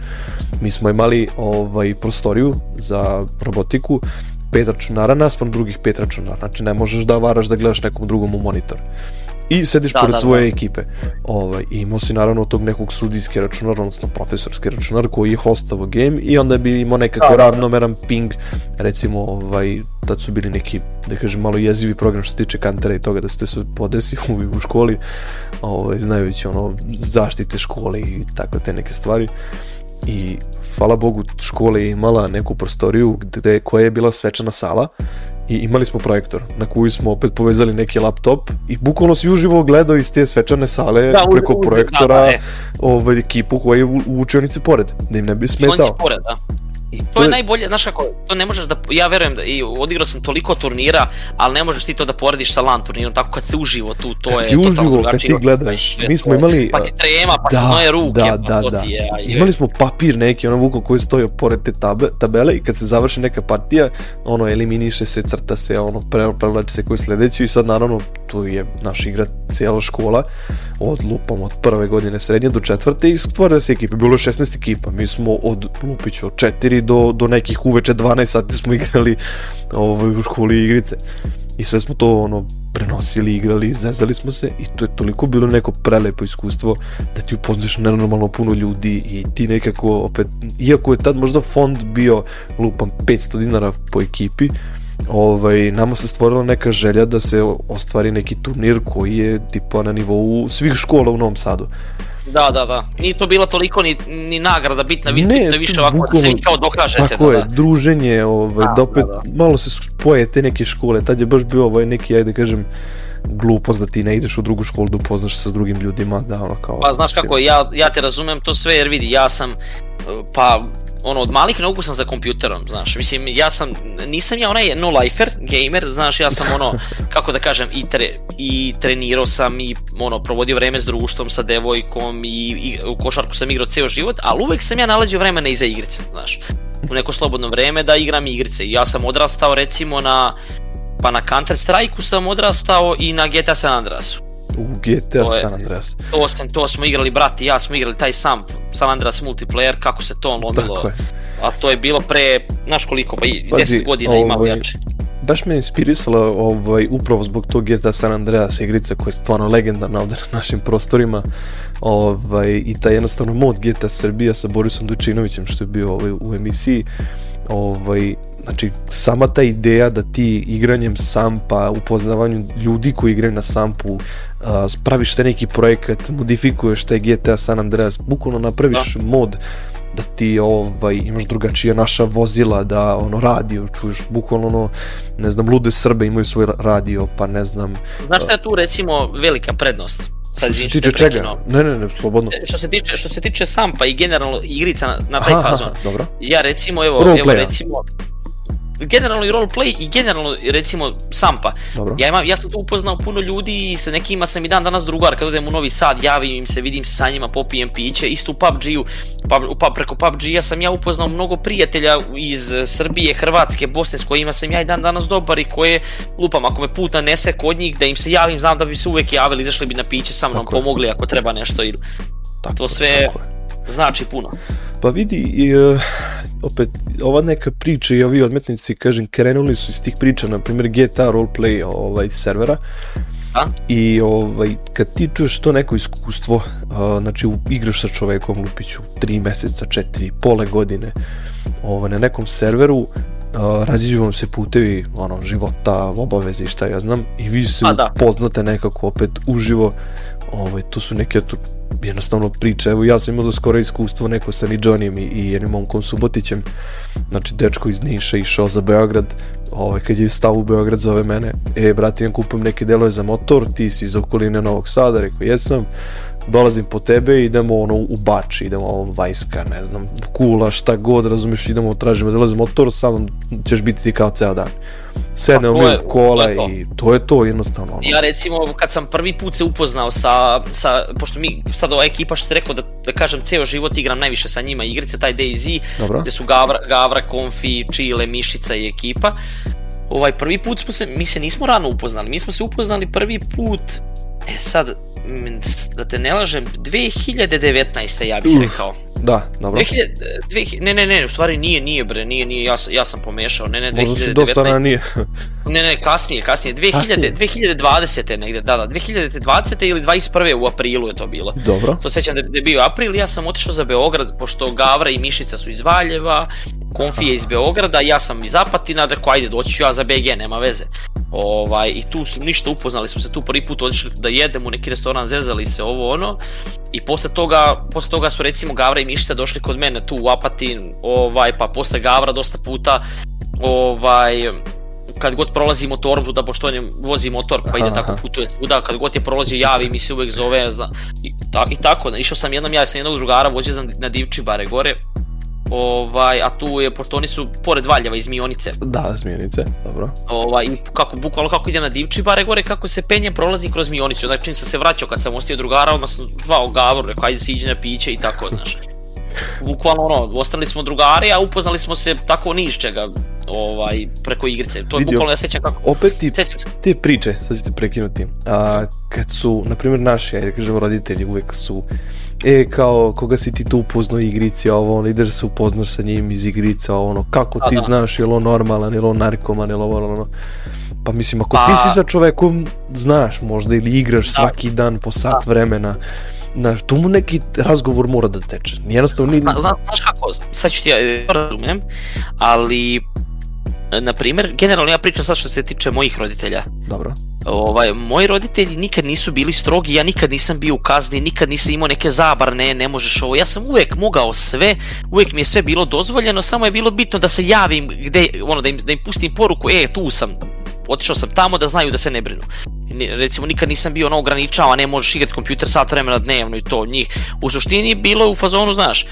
Speaker 1: Mi smo imali ovaj, prostoriju za robotiku pet računara naspram drugih pet računara, znači ne možeš da varaš da gledaš nekom drugom u monitor i sediš da, pored da, da. svoje da. ekipe. Ovaj, imao si naravno tog nekog sudijske računar, odnosno profesorski računar koji je hostavo game i onda bi imao nekako da, da, ravnomeran ping, recimo ovaj, tad su bili neki, da kažem, malo jezivi program što se tiče kantera i toga da ste se podesi u, u školi, ovaj, znajući ono, zaštite škole i tako te neke stvari. I hvala Bogu, škola je imala neku prostoriju gde, koja je bila svečana sala i imali smo projektor na koji smo opet povezali neki laptop i bukvalno si uživo gledao iz te svečane sale da, preko u, u, projektora da, da, ovaj, ekipu koja je u, u učionici pored, da im ne bi smetao. Učionici pored, da.
Speaker 2: I to, to je najbolje, znaš kako, to ne možeš da, ja verujem, da, i odigrao sam toliko turnira, ali ne možeš ti to da porediš sa LAN turnirom, tako kad si uživo tu, to
Speaker 1: kad
Speaker 2: je totalno drugačije. Kad si uživo, kad ti
Speaker 1: gledaš, mi smo imali...
Speaker 2: Pa ti trema, pa da, se znoje ruke, da, pa da, to da. ti je...
Speaker 1: Imali smo papir neki, ono vuko koji stoji pored te tabe, tabele i kad se završi neka partija, ono, eliminiše se, crta se, ono, prevlači se koji sledeći i sad naravno tu je naša igra cijela škola, od lupom od prve godine srednje do četvrte i stvore se ekipe, bilo je 16 ekipa, mi smo od Lupića od 4 igrali do, do nekih uveče 12 sati smo igrali ovaj, u školi igrice i sve smo to ono prenosili, igrali, zezali smo se i to je toliko bilo neko prelepo iskustvo da ti upoznaš nenormalno puno ljudi i ti nekako opet, iako je tad možda fond bio lupam 500 dinara po ekipi, ovaj, nama se stvorila neka želja da se ostvari neki turnir koji je tipa na nivou svih škola u Novom Sadu.
Speaker 2: Da, da, da. Nije to bila toliko ni, ni nagrada bitna, bitno je više ovako bukvalno, da se kao dokažete.
Speaker 1: Tako
Speaker 2: da, je,
Speaker 1: da. druženje, ovaj, da, da da, da. malo se spoje te neke škole, tad je baš bio ovaj neki, ajde kažem, glupost da ti ne ideš u drugu školu da upoznaš se sa drugim ljudima, da ono kao...
Speaker 2: Pa znaš kako, ja, ja te razumem to sve jer vidi, ja sam pa ono, od malih nogu sam za kompjuterom, znaš, mislim, ja sam, nisam ja onaj no-lifer, gamer, znaš, ja sam ono, kako da kažem, i, tre, i trenirao sam i, ono, provodio vreme s društvom, sa devojkom i, i u košarku sam igrao ceo život, ali uvek sam ja nalazio vremena iza igrice, znaš, u neko slobodno vreme da igram igrice i ja sam odrastao, recimo, na, pa na Counter Strike-u sam odrastao i na GTA San Andreasu.
Speaker 1: U GTA to je, San Andreas.
Speaker 2: To, sam, to smo igrali, brati, ja smo igrali taj sam San Andreas multiplayer, kako se to lomilo. A to je bilo pre, znaš koliko, pa i 10 godina ovaj, imalo jače.
Speaker 1: Baš me inspirisala ovaj, upravo zbog tog GTA San Andreas igrice koja je stvarno legendarna ovde na našim prostorima ovaj, i taj jednostavno mod GTA Srbija sa Borisom Dučinovićem što je bio ovaj, u emisiji ovaj, znači sama ta ideja da ti igranjem sampa, upoznavanju ljudi koji igraju na sampu, a, praviš te neki projekat, modifikuješ taj GTA San Andreas, bukvalno napraviš da. mod da ti ovaj, imaš drugačije naša vozila, da ono radio, čuješ bukvalno ono, ne znam, lude Srbe imaju svoj radio, pa ne znam. Znaš
Speaker 2: šta je tu recimo velika prednost? Sad, što se tiče čega? Ne,
Speaker 1: ne, ne, slobodno.
Speaker 2: E, što se tiče, što se tiče sampa i generalno igrica na, na taj fazon.
Speaker 1: dobro.
Speaker 2: Ja recimo, evo, Role evo recimo, generalno i roleplay i generalno recimo Sampa. Dobro. Ja, imam, ja sam tu upoznao puno ljudi i sa nekima sam i dan danas drugar kad odem u Novi Sad, javim im se, vidim se sa njima, popijem piće, isto u PUBG-u, pa, preko PUBG-a sam ja upoznao mnogo prijatelja iz Srbije, Hrvatske, Bosne s kojima sam ja i dan danas dobar i koje lupam ako me put nese kod njih da im se javim, znam da bi se uvek javili, izašli bi na piće sa mnom, tako pomogli ako treba nešto ili to sve tako znači puno.
Speaker 1: Pa vidi, i, e, opet, ova neka priča i ovi odmetnici, kažem, krenuli su iz tih priča, na primjer GTA roleplay ovaj, servera, A? Da. I ovaj, kad ti čuješ to neko iskustvo, a, e, znači u, igraš sa čovekom Lupiću 3 meseca, 4, pole godine ovaj, na nekom serveru, a, e, raziđu vam se putevi ono, života, obaveze i šta ja znam i vi se A, pa da. upoznate nekako opet uživo ovaj, to su neke to, jednostavno priče. Evo ja sam imao da skoro iskustvo neko sa Nidžonijem i, i jednim momkom Subotićem. Znači dečko iz Niša išao za Beograd. Ovo, ovaj, kad je stao u Beograd zove mene. E brate, ja kupujem neke delove za motor, ti si iz okoline Novog Sada. Rekao jesam dolazim po tebe i idemo ono u bač, idemo ovo vajska, ne znam, kula, šta god, razumiješ, idemo, tražimo, dolazi motor, sa mnom ćeš biti ti kao ceo dan. Sednemo pa mi u kola to to. i to je to jednostavno.
Speaker 2: Ono. Ja recimo kad sam prvi put se upoznao sa, sa pošto mi sad ova ekipa što ti rekao da, da kažem ceo život igram najviše sa njima igrice, taj DayZ, gde su Gavra, Gavra, Konfi, Chile, Mišica i ekipa. Ovaj, prvi put smo se, mi se nismo rano upoznali, mi smo se upoznali prvi put E sad, da te ne lažem, 2019. ja bih rekao.
Speaker 1: Da, dobro.
Speaker 2: 2000, e, ne, ne, ne, u stvari nije, nije bre, nije, nije, ja, ja sam pomešao, ne, ne,
Speaker 1: 2019. Možda si dosta ranije.
Speaker 2: ne, ne, kasnije, kasnije, 2000, kasnije. 2020. negde, da, da, 2020. ili 21. u aprilu je to bilo.
Speaker 1: Dobro.
Speaker 2: To sećam da, da je bio april, ja sam otišao za Beograd, pošto Gavra i Mišica su iz Valjeva, konfije iz Beograda, ja sam iz Apatina, rekao ajde doći ću ja za BG, nema veze. Ovaj, I tu smo ništa upoznali, smo se tu prvi put odšli da jedemo u neki restoran, zezali se ovo ono. I posle toga, posle toga su recimo Gavra i Mišta došli kod mene tu u Apatin, ovaj, pa posle Gavra dosta puta ovaj, kad god prolazi motorom da pošto on je, vozi motor pa ide tako putuje svuda, kad god je prolazi javi mi se uvek zove, zna, i, ta, i tako, išao sam jednom, ja sam jednog drugara vozio sam na Divčibare gore, Ovaj, a tu je, pošto oni su pored Valjeva iz Mionice.
Speaker 1: Da, iz Mionice, dobro.
Speaker 2: Ovaj, i kako, bukvalno kako idem na divči bare gore, kako se penjem prolazim kroz Mionicu. Znači, čim sam se vraćao kad sam ostio drugara, odmah sam zvao Gavor, rekao, ajde se iđe na piće i tako, znaš. Bukvalno ono, ostali smo drugari, a upoznali smo se tako niš čega, ovaj, preko igrice. To je Vidio, bukvalno, ja sećam kako...
Speaker 1: Opet ti, te priče, sad ću te prekinuti, a, kad su, na primjer, naši, ajde da kažemo, roditelji uvek su e, kao, koga si ti tu upoznao igrici, ovo, ono, ideš se upoznaš sa njim iz igrica, ono, kako ti A, da. znaš, je li on normalan, je li on narkoman, je li ovo, ono, pa mislim, ako pa... ti si sa čovekom, znaš možda, ili igraš da. svaki dan po sat da. vremena, znaš, tu mu neki razgovor mora da teče, jednostavno...
Speaker 2: Ni... Zna, pa, zna, znaš kako, sad ću ti ja e, razumem, ali, na primer, generalno ja pričam sad što se tiče mojih roditelja.
Speaker 1: Dobro
Speaker 2: Ovaj, moji roditelji nikad nisu bili strogi, ja nikad nisam bio u kazni, nikad nisam imao neke zabarne, ne možeš ovo. Ja sam uvek mogao sve, uvek mi je sve bilo dozvoljeno, samo je bilo bitno da se javim, gde, ono, da, im, da im pustim poruku, e, tu sam, otišao sam tamo da znaju da se ne brinu. Recimo nikad nisam bio ono ograničava, ne možeš igrati kompjuter sat vremena dnevno i to njih. U suštini bilo je u fazonu, znaš,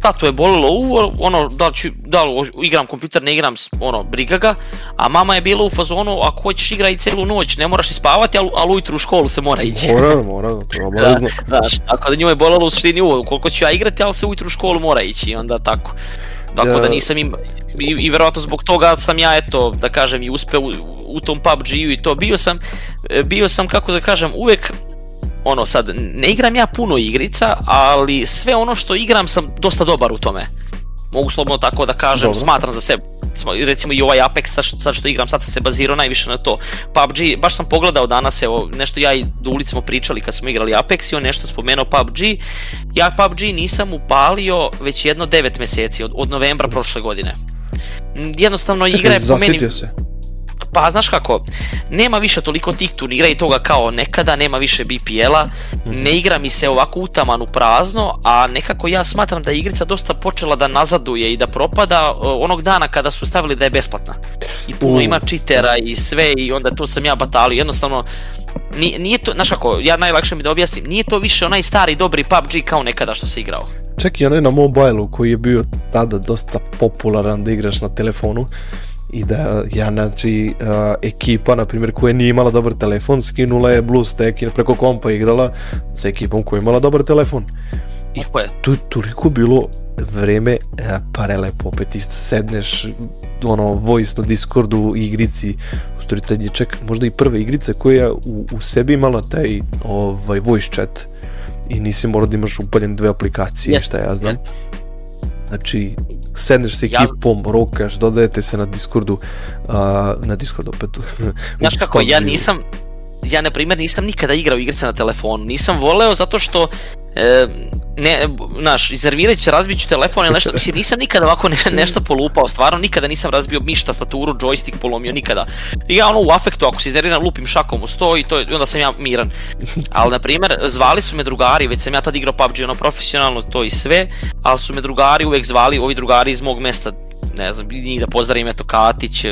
Speaker 2: tatu je bolilo uvo, ono, da li, ću, da li igram kompjuter, ne igram, ono, briga ga, a mama je bila u fazonu, ako hoćeš igraj celu noć, ne moraš ispavati, ali, ali ujutru u školu se mora ići.
Speaker 1: Mora, mora, to
Speaker 2: je da, obavezno. da, znaš, tako da njoj je bolilo u suštini uvo, koliko ću ja igrati, ali se ujutru u školu mora ići, onda tako. Tako ja. da nisam im, i, i verovatno zbog toga sam ja eto da kažem i uspeo u, u tom PUBG-u i to bio sam e, bio sam kako da kažem uvek ono sad, ne igram ja puno igrica, ali sve ono što igram sam dosta dobar u tome. Mogu slobodno tako da kažem, Dobro. smatram za sebe, recimo i ovaj Apex sad što, sad što igram, sad sam se bazirao najviše na to. PUBG, baš sam pogledao danas, evo, nešto ja i Dulic smo pričali kad smo igrali Apex i on nešto spomenuo PUBG. Ja PUBG nisam upalio već jedno 9 meseci, od, od novembra prošle godine. Jednostavno igra je
Speaker 1: po meni... se.
Speaker 2: Pa, znaš kako, nema više toliko tih turnira i toga kao nekada, nema više BPL-a, mhm. ne igra mi se ovako utaman u prazno, a nekako ja smatram da je igrica dosta počela da nazaduje i da propada e, onog dana kada su stavili da je besplatna. I puno ima čitera i sve i onda to sam ja batalio, jednostavno nije, nije to, znaš kako, ja najlakše mi da objasnim, nije to više onaj stari dobri PUBG kao nekada što se igrao.
Speaker 1: Čak i onaj na mobilu koji je bio tada dosta popularan da igraš na telefonu, i da ja znači a, ekipa na primjer koja nije imala dobar telefon skinula je BlueStack i preko kompa igrala sa ekipom koja je imala dobar telefon
Speaker 2: i
Speaker 1: to je toliko bilo vreme a, e, parelepo opet isto sedneš ono voice na Discordu i igrici u stvari tad je čak možda i prva igrica koja u, u sebi imala taj ovaj voice chat i nisi morao da imaš upaljen dve aplikacije yes. šta ja znam yes Znači, sedneš sa ekipom, ja... rokaš, dodajete se na Discordu, uh, na Discordu opet.
Speaker 2: Znaš kako, ja nisam, ja na primjer nisam nikada igrao igrice na telefonu, nisam voleo zato što e, ne, znaš, iznervirat ću, razbit telefon ili nešto, mislim nisam nikada ovako ne, nešto polupao, stvarno nikada nisam razbio miš, tastaturu, džojstik polomio, nikada. I ja ono u afektu, ako se iznerviram, lupim šakom u sto i to, i onda sam ja miran. Ali na primjer, zvali su me drugari, već sam ja tad igrao PUBG ono profesionalno, to i sve, ali su me drugari uvek zvali, ovi drugari iz mog mesta, ne znam, njih da pozdravim, eto Katić,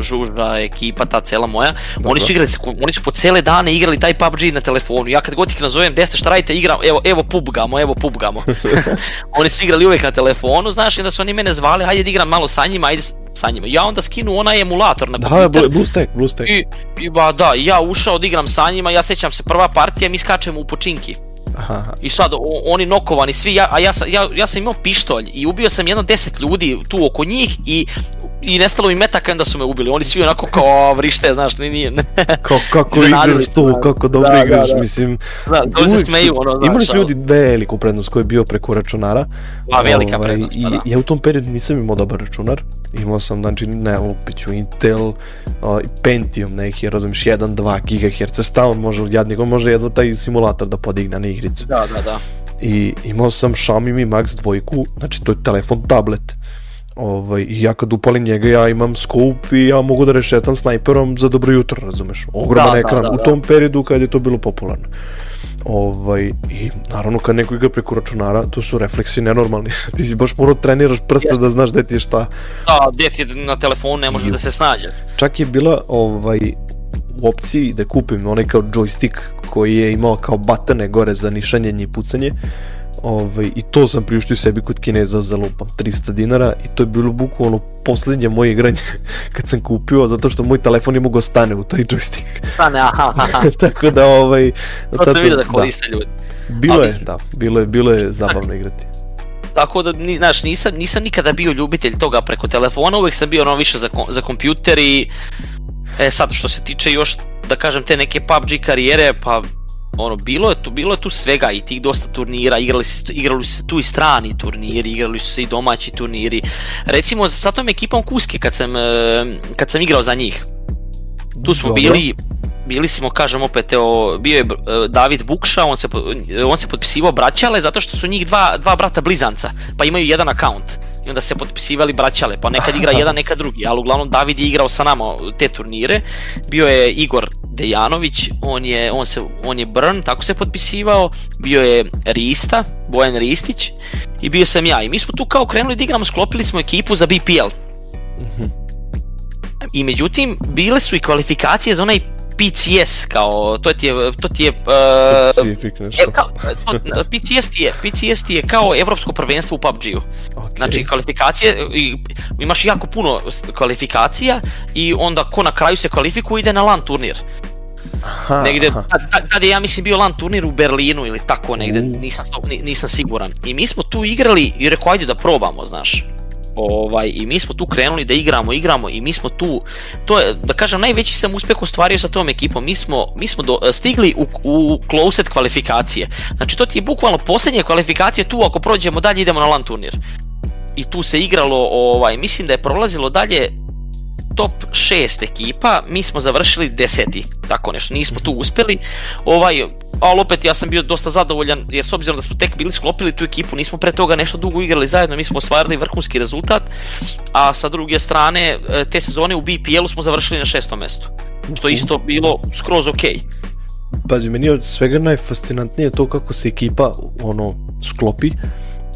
Speaker 2: Žuža, ekipa, ta cela moja, Dobro. oni su igrali, oni su po cele dane igrali taj PUBG na telefonu, ja kad god ih nazovem, deste šta radite, igram, evo, evo pubgamo, evo pubgamo. oni su igrali uvek na telefonu, znaš, i da su oni mene zvali, ajde da igram malo sa njima, ajde sa njima. Ja onda skinu onaj emulator na
Speaker 1: komputer.
Speaker 2: Da, BlueStack, BlueStack. I, i ba da, ja ušao da igram sa njima, ja sećam se prva partija, mi skačemo u počinki. Aha. I sad, o, oni nokovani svi, ja, a ja, sam ja, ja sam imao pištolj i ubio sam jedno 10 ljudi tu oko njih i i nestalo mi metaka da su me ubili. Oni svi onako kao vrište, znaš, ni nije.
Speaker 1: Kao kako igraš to, kako dobro da, da igraš, da, da. mislim. Da, to se smeju ono, znaš. Imali su da. ljudi veliku prednost koji je bio preko računara.
Speaker 2: Pa velika ovaj, prednost, pa da.
Speaker 1: I ja u tom periodu nisam imao dobar računar imao sam, znači, ne, lupiću Intel, o, Pentium neki, razumiješ, 1, 2 GHz, stalno može, jadnik, on može jedva taj simulator da podigne na igricu.
Speaker 2: Da, da, da.
Speaker 1: I imao sam Xiaomi Mi Max 2, znači to je telefon, tablet. Ovaj, I ja kad upalim njega, ja imam skup i ja mogu da rešetam snajperom za dobro jutro, razumeš? Ogroman da, da ekran, da, da, da. u tom periodu kad je to bilo popularno. Ovaj, I naravno kad neko igra preko računara, to su refleksi nenormalni. ti si baš morao treniraš prste da znaš gde ti je šta.
Speaker 2: Da, gde ti na telefonu ne može da se snađe.
Speaker 1: Čak je bila ovaj, u opciji da kupim onaj kao joystick koji je imao kao batane gore za nišanje i pucanje ovaj, i to sam priuštio sebi kod Kineza za lupam 300 dinara i to je bilo bukvalno poslednje moje igranje kad sam kupio zato što moj telefon je mogao da stane u taj joystick.
Speaker 2: Stane, aha, aha.
Speaker 1: Tako da ovaj...
Speaker 2: To sam vidio da koriste da. ljudi.
Speaker 1: Bilo Ali... je, da, bilo je, bilo je zabavno igrati.
Speaker 2: Tako da, ni, znaš, nisam, nisam nikada bio ljubitelj toga preko telefona, uvek sam bio ono više za, za kompjuter i... E sad, što se tiče još, da kažem, te neke PUBG karijere, pa ono, bilo je tu, bilo je tu svega i tih dosta turnira, igrali se, igrali se tu i strani turniri, igrali su se i domaći turniri. Recimo sa tom ekipom Kuske kad sam, e, kad sam igrao za njih, tu smo Dobro. bili bili smo, kažem opet, evo, bio je e, David Bukša, on se, e, on se potpisivao braćale zato što su njih dva, dva brata blizanca, pa imaju jedan akaunt i onda se potpisivali braćale, pa nekad igra jedan, nekad drugi, ali uglavnom David je igrao sa nama te turnire, bio je Igor Dejanović, on je, on se, on je Brn, tako se potpisivao, bio je Rista, Bojan Ristić, i bio sam ja, i mi smo tu kao krenuli da igramo, sklopili smo ekipu za BPL. Mhm. I međutim, bile su i kvalifikacije za onaj PCS kao, to ti je, to ti je, uh, e, kao,
Speaker 1: to,
Speaker 2: PCS ti je, PCS ti je kao evropsko prvenstvo u PUBG-u. Znači, kvalifikacije, i imaš jako puno kvalifikacija i onda ko na kraju se kvalifikuje ide na LAN turnir. Aha, negde, tada ja mislim bio LAN turnir u Berlinu ili tako negde, nisam, nisam siguran. I mi smo tu igrali i rekao ajde da probamo, znaš. Ovaj, I mi smo tu krenuli da igramo, igramo i mi smo tu, to je, da kažem, najveći sam uspeh ostvario sa tom ekipom. Mi smo, mi smo do, stigli u, u closet kvalifikacije. Znači to ti je bukvalno posljednje kvalifikacije tu, ako prođemo dalje idemo na LAN turnir i tu se igralo, ovaj, mislim da je prolazilo dalje top 6 ekipa, mi smo završili deseti, tako nešto, nismo tu uspeli, ovaj, ali opet ja sam bio dosta zadovoljan, jer s obzirom da smo tek bili sklopili tu ekipu, nismo pre toga nešto dugo igrali zajedno, mi smo osvarili vrhunski rezultat, a sa druge strane, e, te sezone u BPL-u smo završili na šestom mestu, što isto bilo skroz okej. Okay.
Speaker 1: Pazi, meni je od svega najfascinantnije to kako se ekipa, ono, sklopi,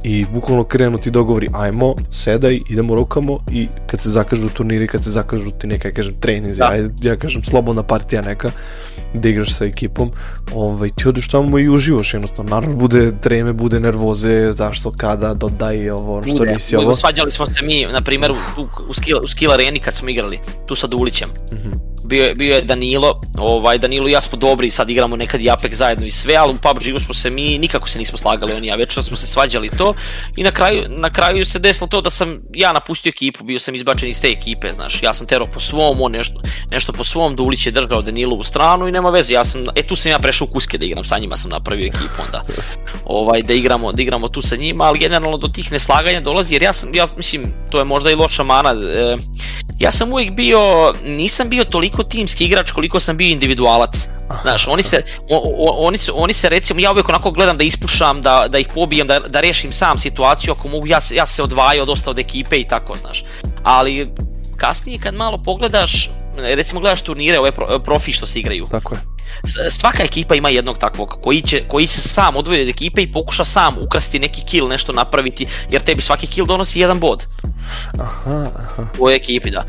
Speaker 1: i bukvalno krenu ti dogovori, ajmo, sedaj, idemo rokamo i kad se zakažu turniri, kad se zakažu ti neka, ja kažem, treninzi, da. ja, ja kažem, slobodna partija neka, da igraš sa ekipom, ovaj, ti odeš tamo i uživaš jednostavno, naravno bude treme, bude nervoze, zašto, kada, dodaj ovo, bude, što nisi ovo.
Speaker 2: Svađali smo se mi, na primjer, u, u, u, skill, u skill areni kad smo igrali, tu sa Dulićem. Mhm. Mm -hmm bio, bio je Danilo, ovaj, Danilo i ja smo dobri, sad igramo nekad i Apex zajedno i sve, ali u PUBG-u smo se mi, nikako se nismo slagali oni, ja već smo se svađali to i na kraju, na kraju se desilo to da sam ja napustio ekipu, bio sam izbačen iz te ekipe, znaš, ja sam terao po svom, on nešto, nešto po svom, Dulić je drgao u stranu i nema veze, ja sam, e tu sam ja prešao u kuske da igram, sa njima sam napravio ekipu onda, ovaj, da igramo, da igramo tu sa njima, ali generalno do tih neslaganja dolazi, jer ja sam, ja mislim, to je možda i loša mana, e, ja sam uvijek bio, nisam bio toliko toliko timski igrač koliko sam bio individualac. Znaš, oni se, o, o, oni, se, oni se recimo, ja uvijek onako gledam da ispušam, da, da ih pobijem, da, da rešim sam situaciju ako mogu, ja, ja se odvajao dosta od ekipe i tako, znaš. Ali kasnije kad malo pogledaš, recimo gledaš turnire ove profi što se igraju.
Speaker 1: Tako je.
Speaker 2: Svaka ekipa ima jednog takvog koji, će, koji se sam odvoji od ekipe i pokuša sam ukrasti neki kill, nešto napraviti, jer tebi svaki kill donosi jedan bod. Aha, aha. U ekipi, da.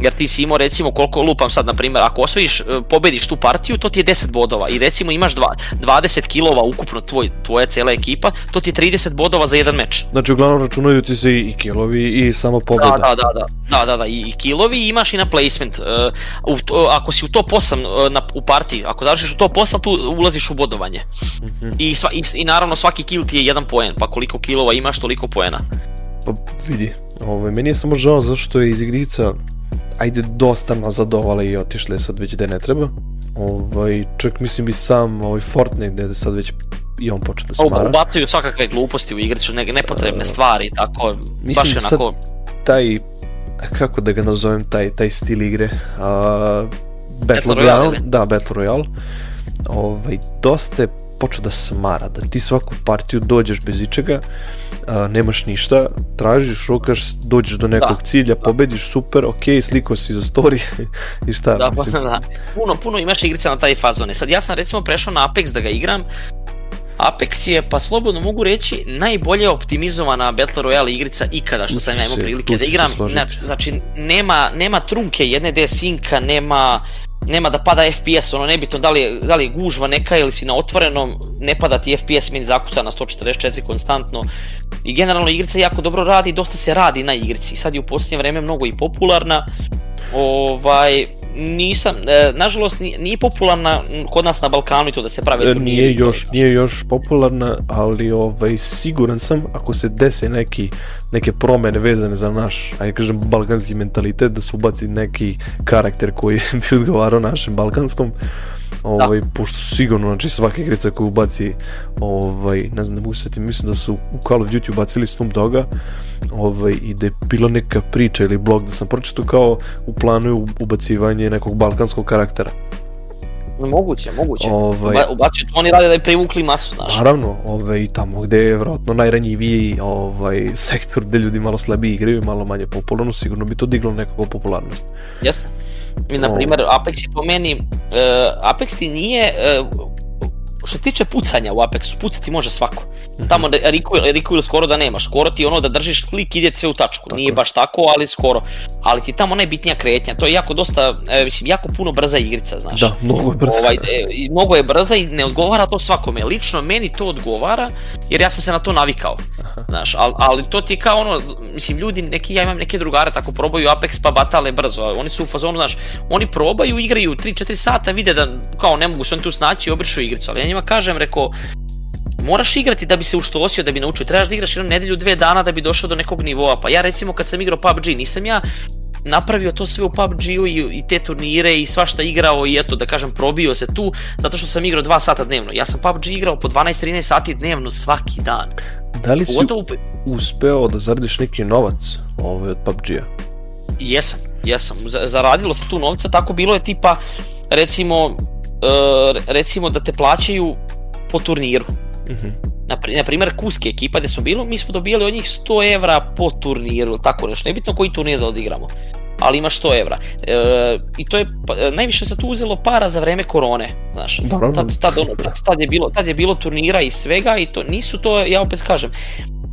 Speaker 2: Jer ti si imao recimo koliko lupam sad na primjer, ako osvojiš, e, pobediš tu partiju, to ti je 10 bodova i recimo imaš dva, 20 kilova ukupno tvoj, tvoja cela ekipa, to ti je 30 bodova za jedan meč.
Speaker 1: Znači uglavnom računaju ti se i kilovi i samo pobeda.
Speaker 2: Da, da, da, da, da, da, da. I, i kilovi i imaš i na placement. E, u, to, ako si u top 8 e, na, u partiji, ako završiš u top 8 tu ulaziš u bodovanje. Mm I, sva, i, I naravno svaki kill ti je jedan poen, pa koliko kilova imaš toliko poena.
Speaker 1: Pa vidi, Ove, ovaj, meni je samo žao zašto je iz igrica ajde, dosta nazadovale i otišle sad već gde ne treba. Ovaj, čak mislim i sam ovaj Fortnite gde da sad već i on počne da
Speaker 2: smara. Ubacuju svakakve gluposti u igricu, ne, nepotrebne uh, stvari, tako, mislim, baš je onako...
Speaker 1: taj, kako da ga nazovem, taj, taj stil igre, uh, Battle, Battle Royale, Royale da, Battle Royale, ovaj, dosta je počeo da smara, da ti svaku partiju dođeš bez ičega, a, nemaš ništa, tražiš, rokaš, dođeš do nekog da, cilja,
Speaker 2: da.
Speaker 1: pobediš, super, ok, sliko si za story
Speaker 2: i šta. Da, mislim. Pa, da, puno, puno imaš igrica na taj fazone. Sad ja sam recimo prešao na Apex da ga igram, Apex je, pa slobodno mogu reći, najbolje optimizovana Battle Royale igrica ikada što sam ja imao prilike da igram. Znači, znači, nema, nema trunke jedne D-sinka, nema nema da pada FPS, ono nebitno da li, da li gužva neka ili si na otvorenom, ne pada ti FPS, min zakuca na 144 konstantno. I generalno igrica jako dobro radi, dosta se radi na igrici, sad je u posljednje vreme mnogo i popularna. Ovaj, nisam, e, nažalost nije, nije popularna kod nas na Balkanu i to da se prave e,
Speaker 1: turniri. Nije još, nije još popularna, ali ovaj, siguran sam ako se dese neki neke promene vezane za naš, ajde kažem, balkanski mentalitet, da se ubaci neki karakter koji bi odgovarao našem balkanskom. Da. Ovaj, da. pošto sigurno, znači svaka igrica koju ubaci, ovaj, ne znam, ne mogu setiti, mislim da su u Call of Duty ubacili Snoop Doga, ovaj, i da je bila neka priča ili blog da sam pročitao kao u planu ubacivanje nekog balkanskog karaktera.
Speaker 2: Moguće, moguće. Ovaj, Ubacuju, oni rade da je privukli masu, znaš.
Speaker 1: Naravno, ovaj, i tamo gde je vjerojatno najranjiviji ovaj, sektor gde ljudi malo slabiji igraju, malo manje popularno, sigurno bi to diglo nekako popularnost.
Speaker 2: Jeste. I, na ovaj. primjer, Apex je po meni, uh, Apex ti nije uh, što se tiče pucanja u Apexu, pucati može svako. Tamo da recoil, recoil skoro da nema, skoro ti ono da držiš klik ide sve u tačku, tako. nije baš tako, ali skoro. Ali ti tamo najbitnija kretnja, to je jako dosta, e, mislim, jako puno brza igrica, znaš.
Speaker 1: Da, mnogo je brza. Ovaj, e,
Speaker 2: mnogo je brza i ne odgovara to svakome, lično meni to odgovara, jer ja sam se na to navikao, Aha. znaš, ali, ali to ti je kao ono, mislim, ljudi, neki, ja imam neke drugare, tako probaju Apex pa batale brzo, oni su u fazonu, znaš, oni probaju, igraju 3-4 sata, vide da kao ne mogu se oni tu snaći i obrišu igricu, ali ja njima kažem, reko, moraš igrati da bi se ušto da bi naučio, trebaš da igraš jednu nedelju, dve dana da bi došao do nekog nivoa, pa ja recimo kad sam igrao PUBG, nisam ja napravio to sve u PUBG-u i, i te turnire i svašta igrao i eto da kažem probio se tu zato što sam igrao 2 sata dnevno. Ja sam PUBG igrao po 12-13 sati dnevno svaki dan.
Speaker 1: Da li si uspeo da zaradiš neki novac ovaj, od PUBG-a?
Speaker 2: Jesam, jesam. zaradilo se tu novca, tako bilo je tipa recimo E, recimo da te plaćaju po turniru. Mhm. Mm na primjer Kuske ekipa gdje smo bili, mi smo dobijali od njih 100 evra po turniru tako nešto, nebitno koji turnir da odigramo, ali ima 100 evra. E, I to je, pa, najviše se tu uzelo para za vreme korone, znaš, tad, tad, ono, tad, je bilo, tad je bilo turnira i svega i to nisu to, ja opet kažem,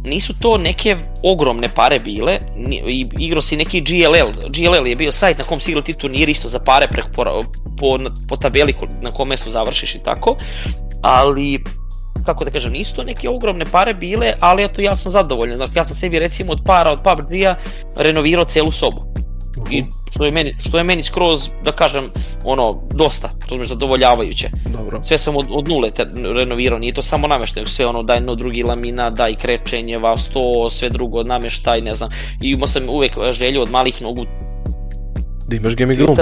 Speaker 2: nisu to neke ogromne pare bile, i igro si neki GLL, GLL je bio sajt na kom si igrao ti turnir isto za pare pre, po, po, po tabeli na kom mestu završiš i tako, ali kako da kažem, nisu to neke ogromne pare bile, ali eto ja sam zadovoljan, znači ja sam sebi recimo od para od PUBG-a renovirao celu sobu -huh. I što je, meni, što je meni skroz, da kažem, ono, dosta, razumiješ, zadovoljavajuće.
Speaker 1: Dobro.
Speaker 2: Sve sam od, od nule te, renovirao, nije to samo nameštaj, sve ono, daj no drugi lamina, daj krečenje, vas to, sve drugo, nameštaj, ne znam. I imao sam uvek želju od malih nogu
Speaker 1: da imaš gaming room.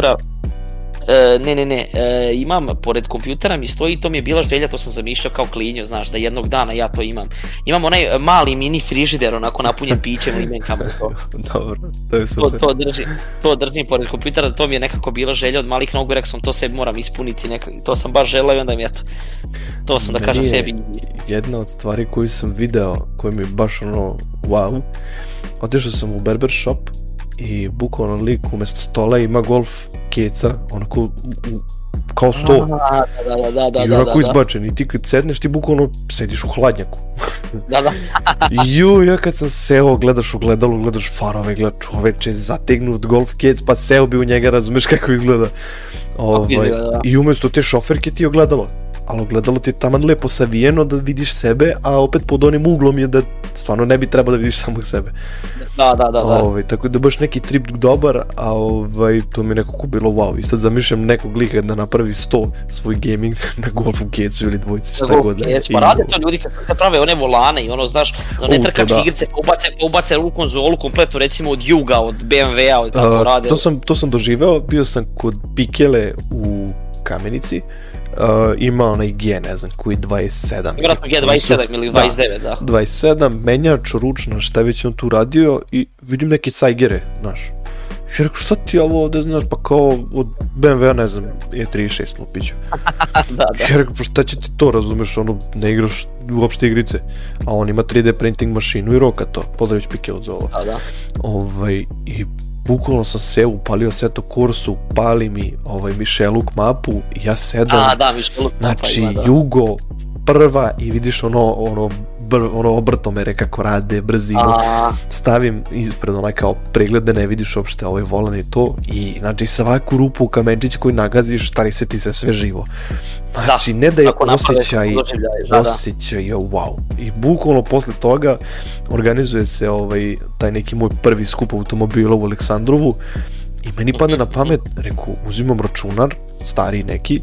Speaker 2: E, ne, ne, ne, e, imam, pored kompjutera mi stoji, to mi je bila želja, to sam zamišljao kao klinjo, znaš, da jednog dana ja to imam. Imam onaj e, mali mini frižider, onako napunjen pićem i menkam to. Dobro, to je super. To, to, držim, to držim pored kompjutera, to mi je nekako bila želja od malih nogu, rekao sam to sebi moram ispuniti, nekako, to sam baš želeo i onda mi eto, to sam da kažem sebi.
Speaker 1: Jedna od stvari koju sam video, koja mi je baš ono, wow, otišao sam u barbershop i bukvalno lik umesto stola ima golf keca, onako u, u, kao sto.
Speaker 2: da, da, da, da,
Speaker 1: I da, onako
Speaker 2: da, da,
Speaker 1: izbačen. I ti kad sedneš, ti bukvalno sediš u hladnjaku.
Speaker 2: da, da.
Speaker 1: Ju, ja kad sam seo, gledaš u gledalo, gledaš farove, gledaš čoveče, zategnut golf kec, pa seo bi u njega, razumeš kako izgleda. Ovaj, da, da. I umesto te šoferke ti ogledalo ali ogledalo ti je taman lepo savijeno da vidiš sebe, a opet pod onim uglom je da stvarno ne bi trebalo da vidiš samog sebe.
Speaker 2: Da, da, da. da. Ovaj,
Speaker 1: tako da baš neki trip dobar, a ovaj, to mi nekako bilo wow. I sad zamišljam nekog lika da napravi 100 svoj gaming na golfu kecu ili dvojice, šta Golf, god. Kec,
Speaker 2: da pa rade to ljudi kad, kad prave one volane i ono, znaš, za da ne trkačke da. igrice, pa ubace, pa ubace u konzolu kompletno, recimo od Juga, od BMW-a, od
Speaker 1: tako a, rade. To sam, to sam doživeo, bio sam kod Pikele u Kamenici, uh, uh, ima onaj G, ne znam, koji 27.
Speaker 2: Vjerojatno G27 ili 29, da. da.
Speaker 1: 27, menjač, ručna, šta je već on tu radio i vidim neke cajgere, znaš. Ja rekao, šta ti ovo ovde, znaš, pa kao od BMW, ne znam, je 36 lupiću. da, da. Ja rekao, pa šta će ti to, razumeš, ono, ne igraš uopšte igrice. A on ima 3D printing mašinu i roka to. Pozdravić Pikeo za ovo.
Speaker 2: Da, da.
Speaker 1: Ovaj, i bukvalno sam se upalio sve to kursu, pali mi ovaj Mišeluk mapu, ja sedam, A, da, Mišeluk znači, mapa ima, da. jugo, prva i vidiš ono, ono br, ono, obrtomere kako rade, brzinu, stavim ispred onaj kao pregled da ne vidiš uopšte ovaj volan i to i znači svaku rupu u kamenčić koji nagaziš stari se ti se sve živo. Da. Znači, da, ne da je osjećaj, da, da, osjećaj, da. wow. I bukvalno posle toga organizuje se ovaj, taj neki moj prvi skup automobila u Aleksandrovu i meni pada na mhm. pamet, reku, uzimam računar, stari neki,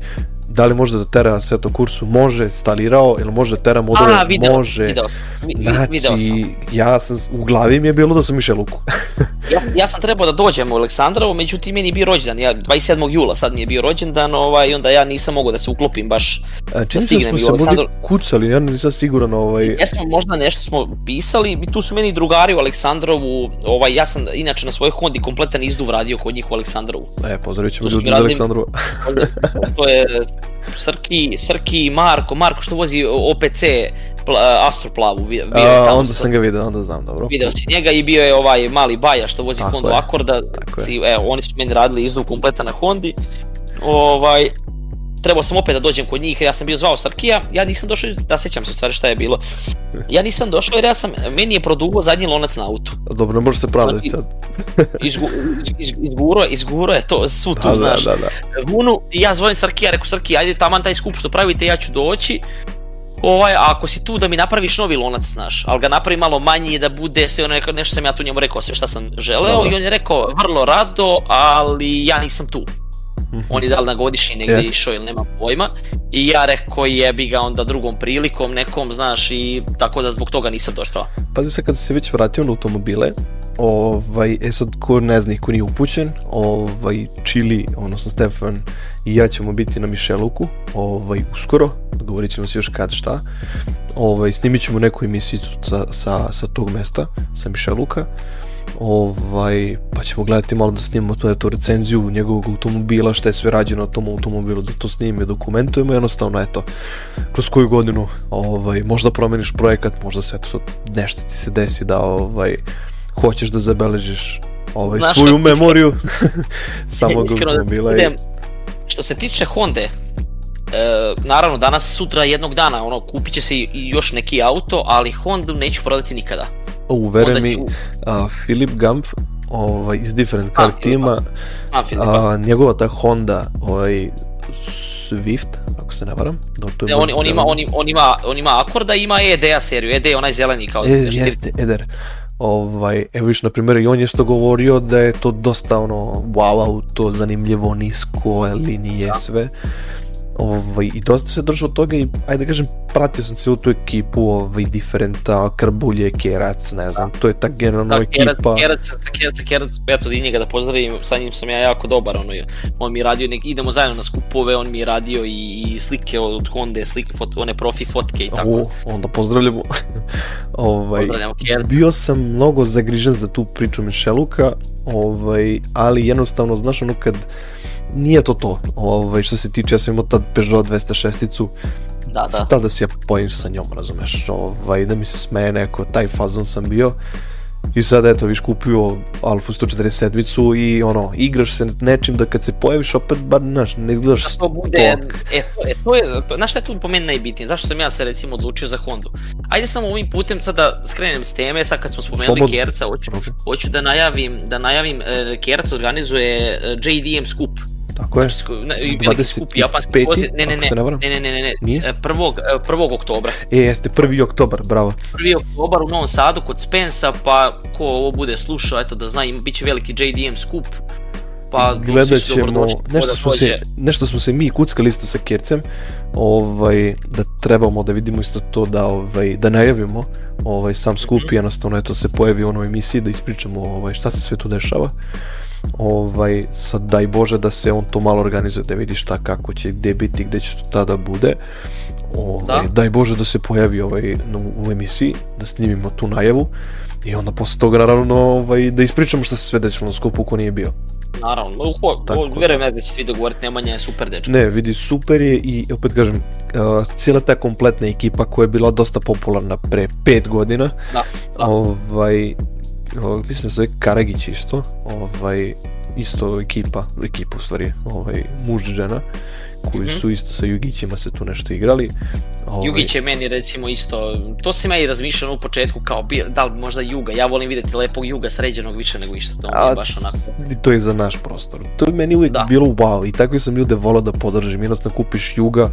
Speaker 1: da li može da tera sve to kursu? Može, stalirao, ili može da tera može. A, video, može. Video sam. Vi, znači, ja sam, u glavi mi je bilo da sam išao Luku.
Speaker 2: ja, ja sam trebao da dođem u Aleksandrovo, međutim meni je bio rođendan, ja, 27. jula sad mi je bio rođendan, ovaj, onda ja nisam mogao da se uklopim baš
Speaker 1: A, da stignem u Aleksandrovo. kucali, ja nisam siguran ovaj...
Speaker 2: Ja Jesmo, možda nešto smo pisali, tu su meni drugari u Aleksandrovu, ovaj, ja sam inače na svojoj Hondi kompletan izduv radio kod njih u Aleksandrovu.
Speaker 1: E, pozdravit ćemo ljudi iz Aleksandrova. to je
Speaker 2: Srki, Srki Marko, Marko što vozi OPC Astroplavu, Astro Bio je
Speaker 1: tamo, onda sam ga video, onda znam, dobro.
Speaker 2: Video si njega i bio je ovaj mali Baja što vozi Tako Honda je. Akorda. Tako si, evo, oni su meni radili izdu kompleta na Hondi. Ovaj, trebao sam opet da dođem kod njih, jer ja sam bio zvao Sarkija, ja nisam došao, da sećam se u stvari šta je bilo. Ja nisam došao jer ja sam, meni je produgo zadnji lonac na autu.
Speaker 1: Dobro, ne može se pravdati znači, sad.
Speaker 2: izguro, izguro je to, svu tu, da, da znaš. Da, da, da. Vunu, ja zvonim Sarkija, reku Sarkija, ajde taman taj skup što pravite, ja ću doći. Ovaj, ako si tu da mi napraviš novi lonac, znaš, ali ga napravi malo manji da bude sve ono neko, nešto sam ja tu njemu rekao sve šta sam želeo Dobro. i on je rekao vrlo rado, ali ja nisam tu. Mhm. on je da na godišnji negde yes. išao ili nema pojma i ja rekao jebi ga onda drugom prilikom nekom znaš i tako da zbog toga nisam došao
Speaker 1: pazi sad kad se već vratio na automobile ovaj, e sad ko ne zna ko nije upućen ovaj, Čili, odnosno Stefan i ja ćemo biti na Mišeluku ovaj, uskoro, dogovorit ćemo se još kad šta ovaj, snimit ćemo neku emisicu sa, sa, sa tog mesta sa Mišeluka ovaj, pa ćemo gledati malo da snimamo tu, tu recenziju njegovog automobila, šta je sve rađeno na tom automobilu, da to snimimo i dokumentujemo, jednostavno, eto, kroz koju godinu, ovaj, možda promeniš projekat, možda se eto, nešto ti se desi da, ovaj, hoćeš da zabeležiš ovaj, Znaš, svoju memoriju samog da automobila.
Speaker 2: Idem, što se tiče Honda, e, naravno danas, sutra, jednog dana, ono, kupit će se i još neki auto, ali Honda neću prodati nikada.
Speaker 1: Uvere mi, ću... Filip Gump ovaj, iz Different Car a, Teama, a, njegova ta Honda, ovaj, Swift, ako se ne varam. Da,
Speaker 2: to je on, on, ima, on, on, ima, on ima Akorda i ima EDA seriju, EDA onaj zeleni kao...
Speaker 1: E, jeste, EDER. Ovaj, evo viš, na primjer, i on je što govorio da je to dosta ono, wow, auto, zanimljivo, nisko, linije, da. sve. Ovaj, I dosta se držao toga i, ajde da kažem, pratio sam cijelu tu ekipu, ovaj, diferenta, Krbulje, Kerac, ne znam, to je ta generalna da, ekipa.
Speaker 2: Kerac, Kerac, Kerac, eto, i njega da pozdravim, sa njim sam ja jako dobar, ono, on mi je radio, nek, idemo zajedno na skupove, on mi je radio i, i slike od Honda, slike, foto, one profi fotke i tako. O,
Speaker 1: onda pozdravljamo. ovaj, pozdravljamo Kerac. Bio sam mnogo zagrižen za tu priču Mišeluka, ovaj, ali jednostavno, znaš, ono, kad nije to to. Ovaj, što se tiče, ja sam imao tad Peugeot 206-icu, da, da. da si ja pojim sa njom, razumeš, ovaj, da mi se smeje neko, taj fazon sam bio. I sada eto, viš kupio Alfa 147-icu i ono, igraš se nečim da kad se pojaviš opet, bar, znaš, ne izgledaš da to
Speaker 2: bude, stok. e, to, e, to je, to, znaš šta je tu po meni najbitnije? Zašto sam ja se recimo odlučio za Hondu? Ajde samo ovim putem sada da skrenem s teme, sad kad smo spomenuli Slobod... Kerca, hoću, okay. hoću da najavim, da najavim, e, Kerca organizuje e, JDM skup
Speaker 1: Tako je. Sku,
Speaker 2: 25. Japanski poziv, ne, ne, ne, ne, ne, ne, ne, ne, Nije? E, prvog, e, prvog oktobra.
Speaker 1: E, jeste, prvi oktobar, bravo.
Speaker 2: Prvi oktobar u Novom Sadu kod Spensa, pa ko ovo bude slušao, eto da zna, im, bit će veliki JDM skup,
Speaker 1: pa gledat ćemo, nešto da smo, se, nešto smo se mi kuckali isto sa Kircem, ovaj, da trebamo da vidimo isto to da ovaj, da najavimo ovaj, sam skup mm -hmm. jednostavno eto se pojavi u onoj emisiji da ispričamo ovaj, šta se sve tu dešava ovaj, sad daj Bože da se on to malo organizuje, da vidi šta, kako će, gde biti, gde će to tada bude. Ovaj, da. Daj Bože da se pojavi ovaj, u emisiji, da snimimo tu najavu i onda posle toga naravno ovaj, da ispričamo šta se sve desilo na skupu ko nije bio.
Speaker 2: Naravno, uho, Tako, verujem ja da će svi dogovoriti, Nemanja je super dečko.
Speaker 1: Ne, vidi, super je i opet kažem, uh, cijela ta kompletna ekipa koja je bila dosta popularna pre 5 godina,
Speaker 2: da, da.
Speaker 1: Ovaj, ovog, mislim se zove Karagić isto, ovaj, isto ekipa, ekipa u stvari, ovaj, muž žena, koji mm -hmm. su isto sa Jugićima se tu nešto igrali.
Speaker 2: Ovaj... Jugić je meni recimo isto, to se meni razmišljao u početku kao da li možda Juga, ja volim videti lepog Juga sređenog više nego išta,
Speaker 1: to A, je baš onako. To je za naš prostor, to je meni uvijek da. bilo wow i takve sam ljude volao da podržim, jednostavno kupiš Juga,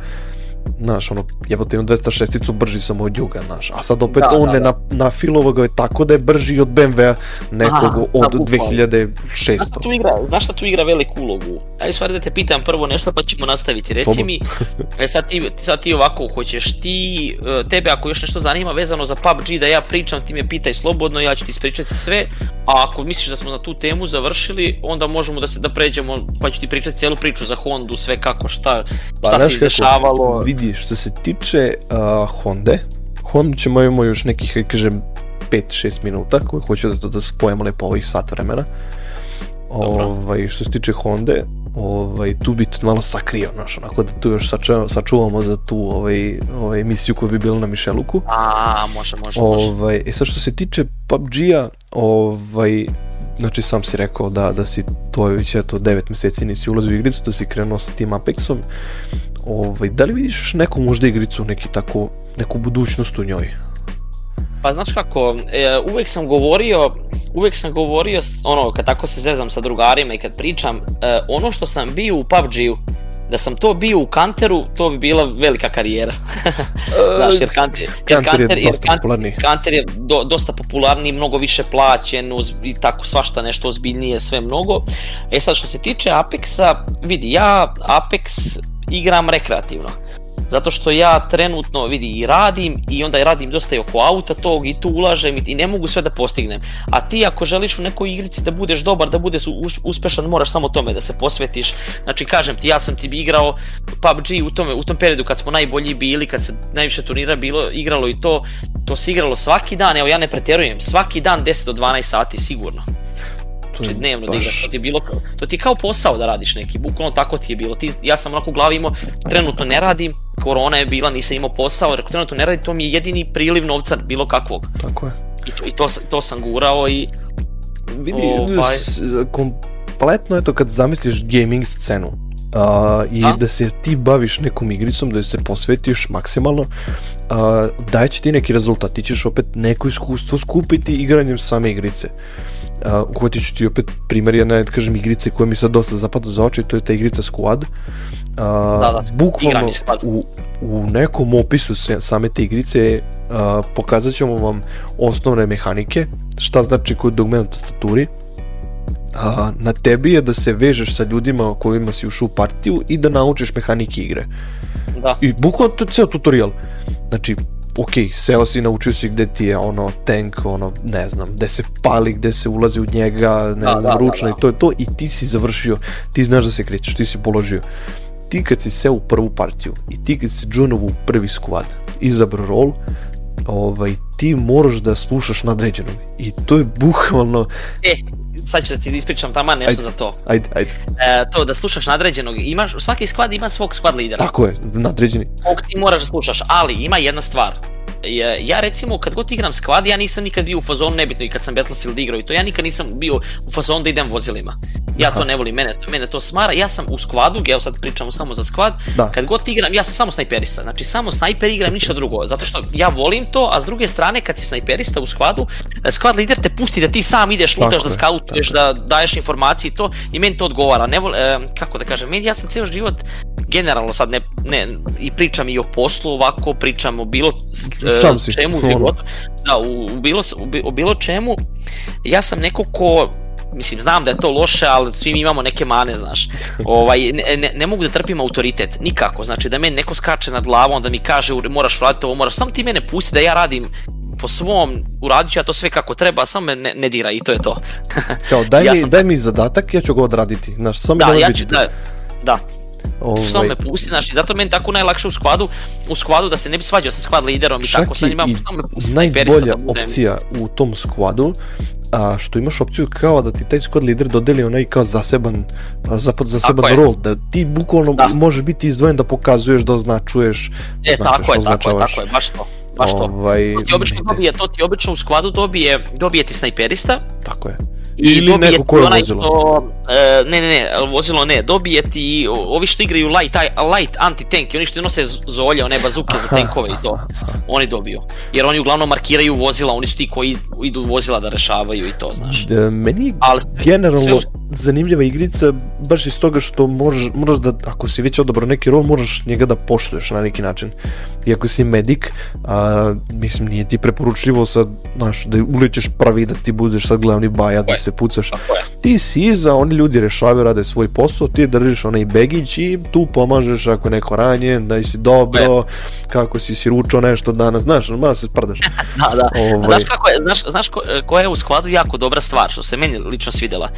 Speaker 1: znaš, ono, jebote imam 206-icu, brži sam od Juga, znaš. A sad opet da, on da, da. na, na filovo ga je tako da je brži od BMW-a nekog Aha, od da, 2600.
Speaker 2: Znaš tu igra, zašto tu igra veliku ulogu? Ajde stvari da te pitam prvo nešto pa ćemo nastaviti. Reci Pomo... mi, e, sad, ti, sad ti ovako hoćeš, ti, e, tebe ako još nešto zanima vezano za PUBG da ja pričam, ti me pitaj slobodno, ja ću ti ispričati sve. A ako misliš da smo na tu temu završili, onda možemo da se da pređemo, pa ću ti pričati celu priču za Hondu, sve kako, šta, pa šta pa, se izdešavalo
Speaker 1: vidi, što se tiče uh, Honda, Honda ćemo imamo još nekih, kažem, 5-6 minuta koje hoću da, da spojemo lepo ovih sat vremena. Dobro. Ovaj, što se tiče Honda, ovaj, tu bi to malo sakrio, naš, onako da tu još sačuvamo, sačuvamo za tu ovaj, ovaj emisiju koja bi bila na Mišeluku.
Speaker 2: A, može, može, može.
Speaker 1: Ovaj, e sad što se tiče PUBG-a, ovaj, znači sam si rekao da, da si to je već eto 9 meseci nisi ulazio u igricu, da si krenuo sa tim Apexom Ovaj, da li vidiš neku možda igricu, neki tako, neku budućnost u njoj?
Speaker 2: Pa znaš kako, e, uvek sam govorio, uvek sam govorio, ono, kad tako se zezam sa drugarima i kad pričam, e, ono što sam bio u PUBG-u, da sam to bio u Kanteru, to bi bila velika karijera. Znaš, jer Kanter,
Speaker 1: jer Kanter, je dosta popularniji.
Speaker 2: Kanter je do, dosta popularniji, mnogo više plaćen uz, i tako svašta nešto ozbiljnije, sve mnogo. E sad, što se tiče Apexa, vidi, ja Apex igram rekreativno. Zato što ja trenutno, vidi, i radim i onda i radim dosta i oko auta tog i tu ulažem i ne mogu sve da postignem. A ti ako želiš u nekoj igrici da budeš dobar, da budeš uspešan, moraš samo tome da se posvetiš. Znači, kažem ti, ja sam ti igrao PUBG u, tome, u tom periodu kad smo najbolji bili, kad se najviše turnira bilo, igralo i to, to se igralo svaki dan, evo ja ne preterujem, svaki dan 10 do 12 sati sigurno to je znači, dnevno da baš... da igraš, to ti je bilo, to ti je kao posao da radiš neki, bukvalno tako ti je bilo, ti, ja sam onako u glavi imao, trenutno ne radim, korona je bila, nisam imao posao, rekao trenutno ne radim, to mi je jedini priliv novca bilo kakvog.
Speaker 1: Tako je.
Speaker 2: I to, i to, to sam gurao i...
Speaker 1: Vidi, ovaj... kompletno je to kad zamisliš gaming scenu, a, i a? da se ti baviš nekom igricom, da se posvetiš maksimalno, a, daje će ti neki rezultat, ti ćeš opet neko iskustvo skupiti igranjem same igrice. Uh, uhvatit ću ti opet primjer jedne, kažem, igrice koja mi sad dosta zapada za oči, to je ta igrica Squad. Uh,
Speaker 2: da, da,
Speaker 1: bukvalno u, u nekom opisu same te igrice uh, pokazat ćemo vam osnovne mehanike, šta znači kod dugme tastaturi, a, na tebi je da se vežeš sa ljudima kojima si ušao u partiju i da naučiš mehanike igre. Da. I bukvalno to je ceo tutorial. Znači, ok, seo si, naučio si gde ti je ono tank, ono, ne znam, gde se pali, gde se ulazi u njega, ne da, znam, da, da ručno da, da. i to je to i ti si završio, ti znaš da se krećeš, ti si položio. Ti kad si seo u prvu partiju i ti kad si džunovu u prvi skuad, izabro rol, ovaj, ti moraš da slušaš nadređenog i to je bukvalno...
Speaker 2: E, sad ću da ti ispričam tamo nešto
Speaker 1: ajde,
Speaker 2: za to.
Speaker 1: Ajde, ajde.
Speaker 2: E, to da slušaš nadređenog, imaš, svaki squad ima svog squad lidera.
Speaker 1: Tako je, nadređeni.
Speaker 2: Kog ti moraš da slušaš, ali ima jedna stvar. Ja, ja recimo kad god igram squad, ja nisam nikad bio u fazonu nebitno i kad sam Battlefield igrao i to ja nikad nisam bio u fazonu da idem vozilima. Ja Aha. to ne volim, mene, mene to smara. Ja sam u skvadu, evo sad pričamo samo za skvad, da. kad god igram, ja sam samo snajperista, znači samo snajper igram, ništa drugo, zato što ja volim to, a s druge strane kad si snajperista u skvadu, skvad lider te pusti da ti sam ideš, lutaš, da skautuješ, da daješ informacije i to, i meni to odgovara. Ne volim, e, kako da kažem, meni, ja sam ceo život generalno sad ne, ne, i pričam i o poslu ovako, pričam o bilo Sam e, čemu u životu, da, u, u bilo, u, o bilo čemu, ja sam neko ko mislim, znam da je to loše, ali svi mi imamo neke mane, znaš. Ovaj, ne, ne, ne mogu da trpim autoritet, nikako. Znači, da meni neko skače nad glavom, da mi kaže moraš raditi ovo, moraš, samo ti mene pusti da ja radim po svom, uradit ću ja to sve kako treba, samo me ne, ne dira i to je to.
Speaker 1: Kao, daj, ja mi, daj mi zadatak, ja ću ga odraditi. Znaš, samo
Speaker 2: da, ja ću, da, da, Ovaj... Samo me pusti, znaš, i zato meni tako najlakše u skladu, u skladu da se ne bi svađao sa sklad liderom i tako, sad imam, samo
Speaker 1: me pusti. Najbolja opcija u tom skladu a, što imaš opciju kao da ti taj squad lider dodeli onaj kao zaseban zapad zaseban tako rol, da ti bukvalno da. možeš biti izdvojen da pokazuješ, da označuješ,
Speaker 2: da e, značuješ, tako je, označavaš. tako je, tako je, baš to. Baš to. Ovaj, to ti obično dobije, to ti obično u skladu dobije, dobije ti snajperista. Tako
Speaker 1: je ili neko koje vozilo. Što,
Speaker 2: e, ne, ne, ne, vozilo ne, dobije ti ovi što igraju light, light anti-tank i oni što nose zolje, one bazuke za tenkove i to, oni dobiju. Jer oni uglavnom markiraju vozila, oni su ti koji idu vozila da rešavaju i to, znaš. Da,
Speaker 1: meni je Ali, generalno sve... zanimljiva igrica baš iz toga što moraš, moraš da, ako si već odabrao neki rol, moraš njega da poštuješ na neki način ti ako si medik, a, mislim nije ti preporučljivo sad, znaš, da ulećeš pravi da ti budeš sad glavni baja, da se pucaš. Ti si iza, oni ljudi rešavaju, rade svoj posao, ti držiš onaj begić i tu pomažeš ako je neko ranjen, da si dobro, kako si si ručao nešto danas, znaš, malo se sprdaš.
Speaker 2: da, da. Ovaj... Znaš, kako je, znaš, znaš ko, koja je u skladu jako dobra stvar, što se meni lično svidela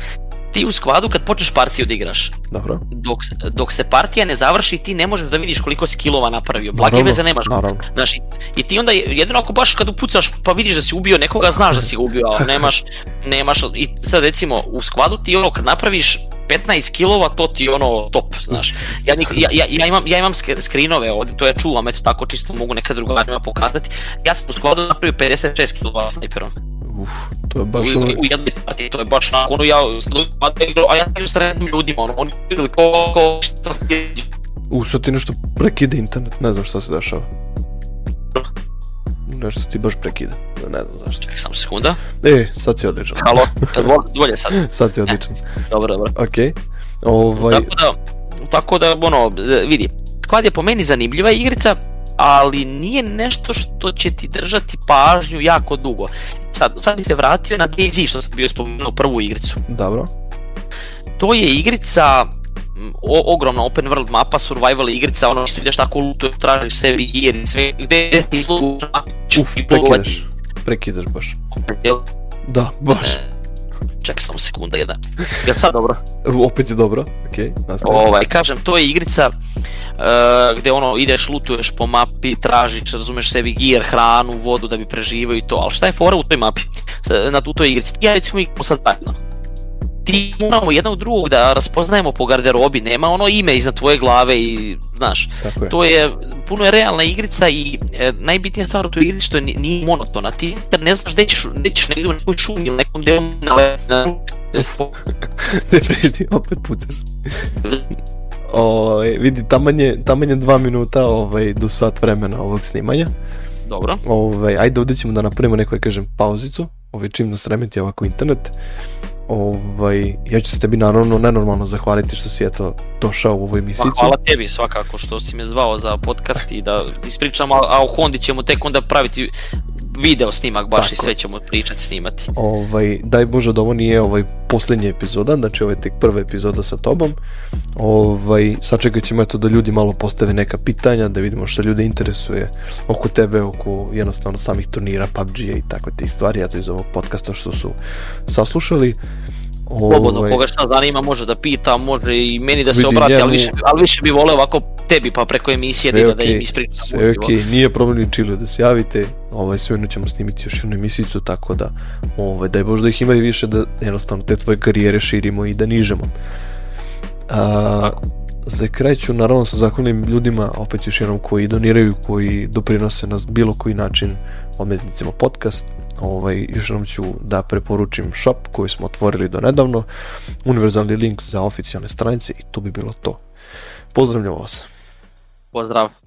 Speaker 2: ti u skladu kad počneš partiju da igraš.
Speaker 1: Dobro.
Speaker 2: Dok, dok se partija ne završi ti ne možeš da vidiš koliko skillova napravio. Blage veze nemaš. Naravno. Znaš, i, i ti onda jedino ako baš kad upucaš pa vidiš da si ubio nekoga, znaš da si ga ubio, a nemaš, nemaš i sad recimo u skladu ti ono kad napraviš 15 kilova, to ti ono top, znaš. Ja, ja, ja, ja, imam, ja imam skrinove ovde, to ja čuvam, eto tako čisto mogu neka drugarima pokazati. Ja sam u skladu napravio 56 kilova snajperom.
Speaker 1: Uf, to je baš... U, u
Speaker 2: jednoj pati, to je baš onako, ono ja s ljudima da igram, a ja sam s random ljudima, ono, oni igrali ko, ko, šta U, sad ti nešto prekide internet, ne znam šta se dešava. Nešto ti baš prekida, ne znam zašto. Čekaj, samo sekunda. E, sad si odličan. Halo, bolje sad. sad si odličan. E, dobro, dobro. Okej. Okay. Ovaj... Tako da, tako da, ono, vidi, Squad je po meni zanimljiva igrica, ali nije nešto što će ti držati pažnju jako dugo. Sad, sad bi se vratio na DayZ što sam bio spomenuo prvu igricu. Dobro. To je igrica o, ogromna open world mapa, survival igrica, ono što ideš tako luto, tražiš sebi i sve, gde ti izlogu Uf, prekidaš, prekidaš baš. Da, baš. E, ček samo sekunda jedna. Jel sad dobro? Opet je dobro, okej, okay, nastavim. Ovaj, kažem, to je igrica uh, gde ono, ideš, lutuješ po mapi, tražiš, razumeš sebi gear, hranu, vodu da bi preživao i to, ali šta je fora u toj mapi, na, u toj igrici? Ja recimo igram sad zajedno, ti imamo jednog drugog da raspoznajemo po garderobi, nema ono ime iznad tvoje glave i, znaš, je. to je, puno je realna igrica i e, najbitnija stvar u toj igrici što nije monotona, ti kad ne znaš gde ćeš, gde ćeš negdje u nekoj šumi ili nekom delu na na Ne vredi, opet pucaš. o, ovaj, vidi, taman je, taman je dva minuta ovaj, do sat vremena ovog snimanja. Dobro. Ovaj, ajde ovdje ćemo da napravimo neku, kažem, pauzicu, ovaj, čim nas remeti ovako internet ovaj, ja ću se tebi naravno nenormalno zahvaliti što si eto došao u ovu emisiju. hvala tebi svakako što si me zvao za podcast i da ispričamo, a, a o Hondi ćemo tek onda praviti video snimak baš Tako. i sve ćemo pričati, snimati. Ovaj, daj Bože da ovo nije ovaj posljednja epizoda, znači ovo ovaj je tek prva epizoda sa tobom. Ovaj, sačekat ćemo eto da ljudi malo postave neka pitanja, da vidimo što ljude interesuje oko tebe, oko jednostavno samih turnira, PUBG-a i tako tih stvari, eto iz ovog podcasta što su saslušali. Slobodno, ovaj... koga šta zanima može da pita, može i meni da se obrati, njemu... ali, više, ali više bi voleo ovako tebi, pa preko emisije da, okay, da im ispričam. Sve okej, okay. nije problem ni čilo da se javite, ovaj, sve jedno ćemo snimiti još jednu emisijicu, tako da, ovaj, daj Bože da ih ima i više, da jednostavno te tvoje karijere širimo i da nižemo. A, za kraj ću naravno sa zahvalnim ljudima, opet još jednom koji doniraju, koji doprinose na bilo koji način ometnicima podcast, ovaj, još vam ću da preporučim shop koji smo otvorili do nedavno, univerzalni link za oficijalne stranice i to bi bilo to. Pozdravljam vas. Pozdrav.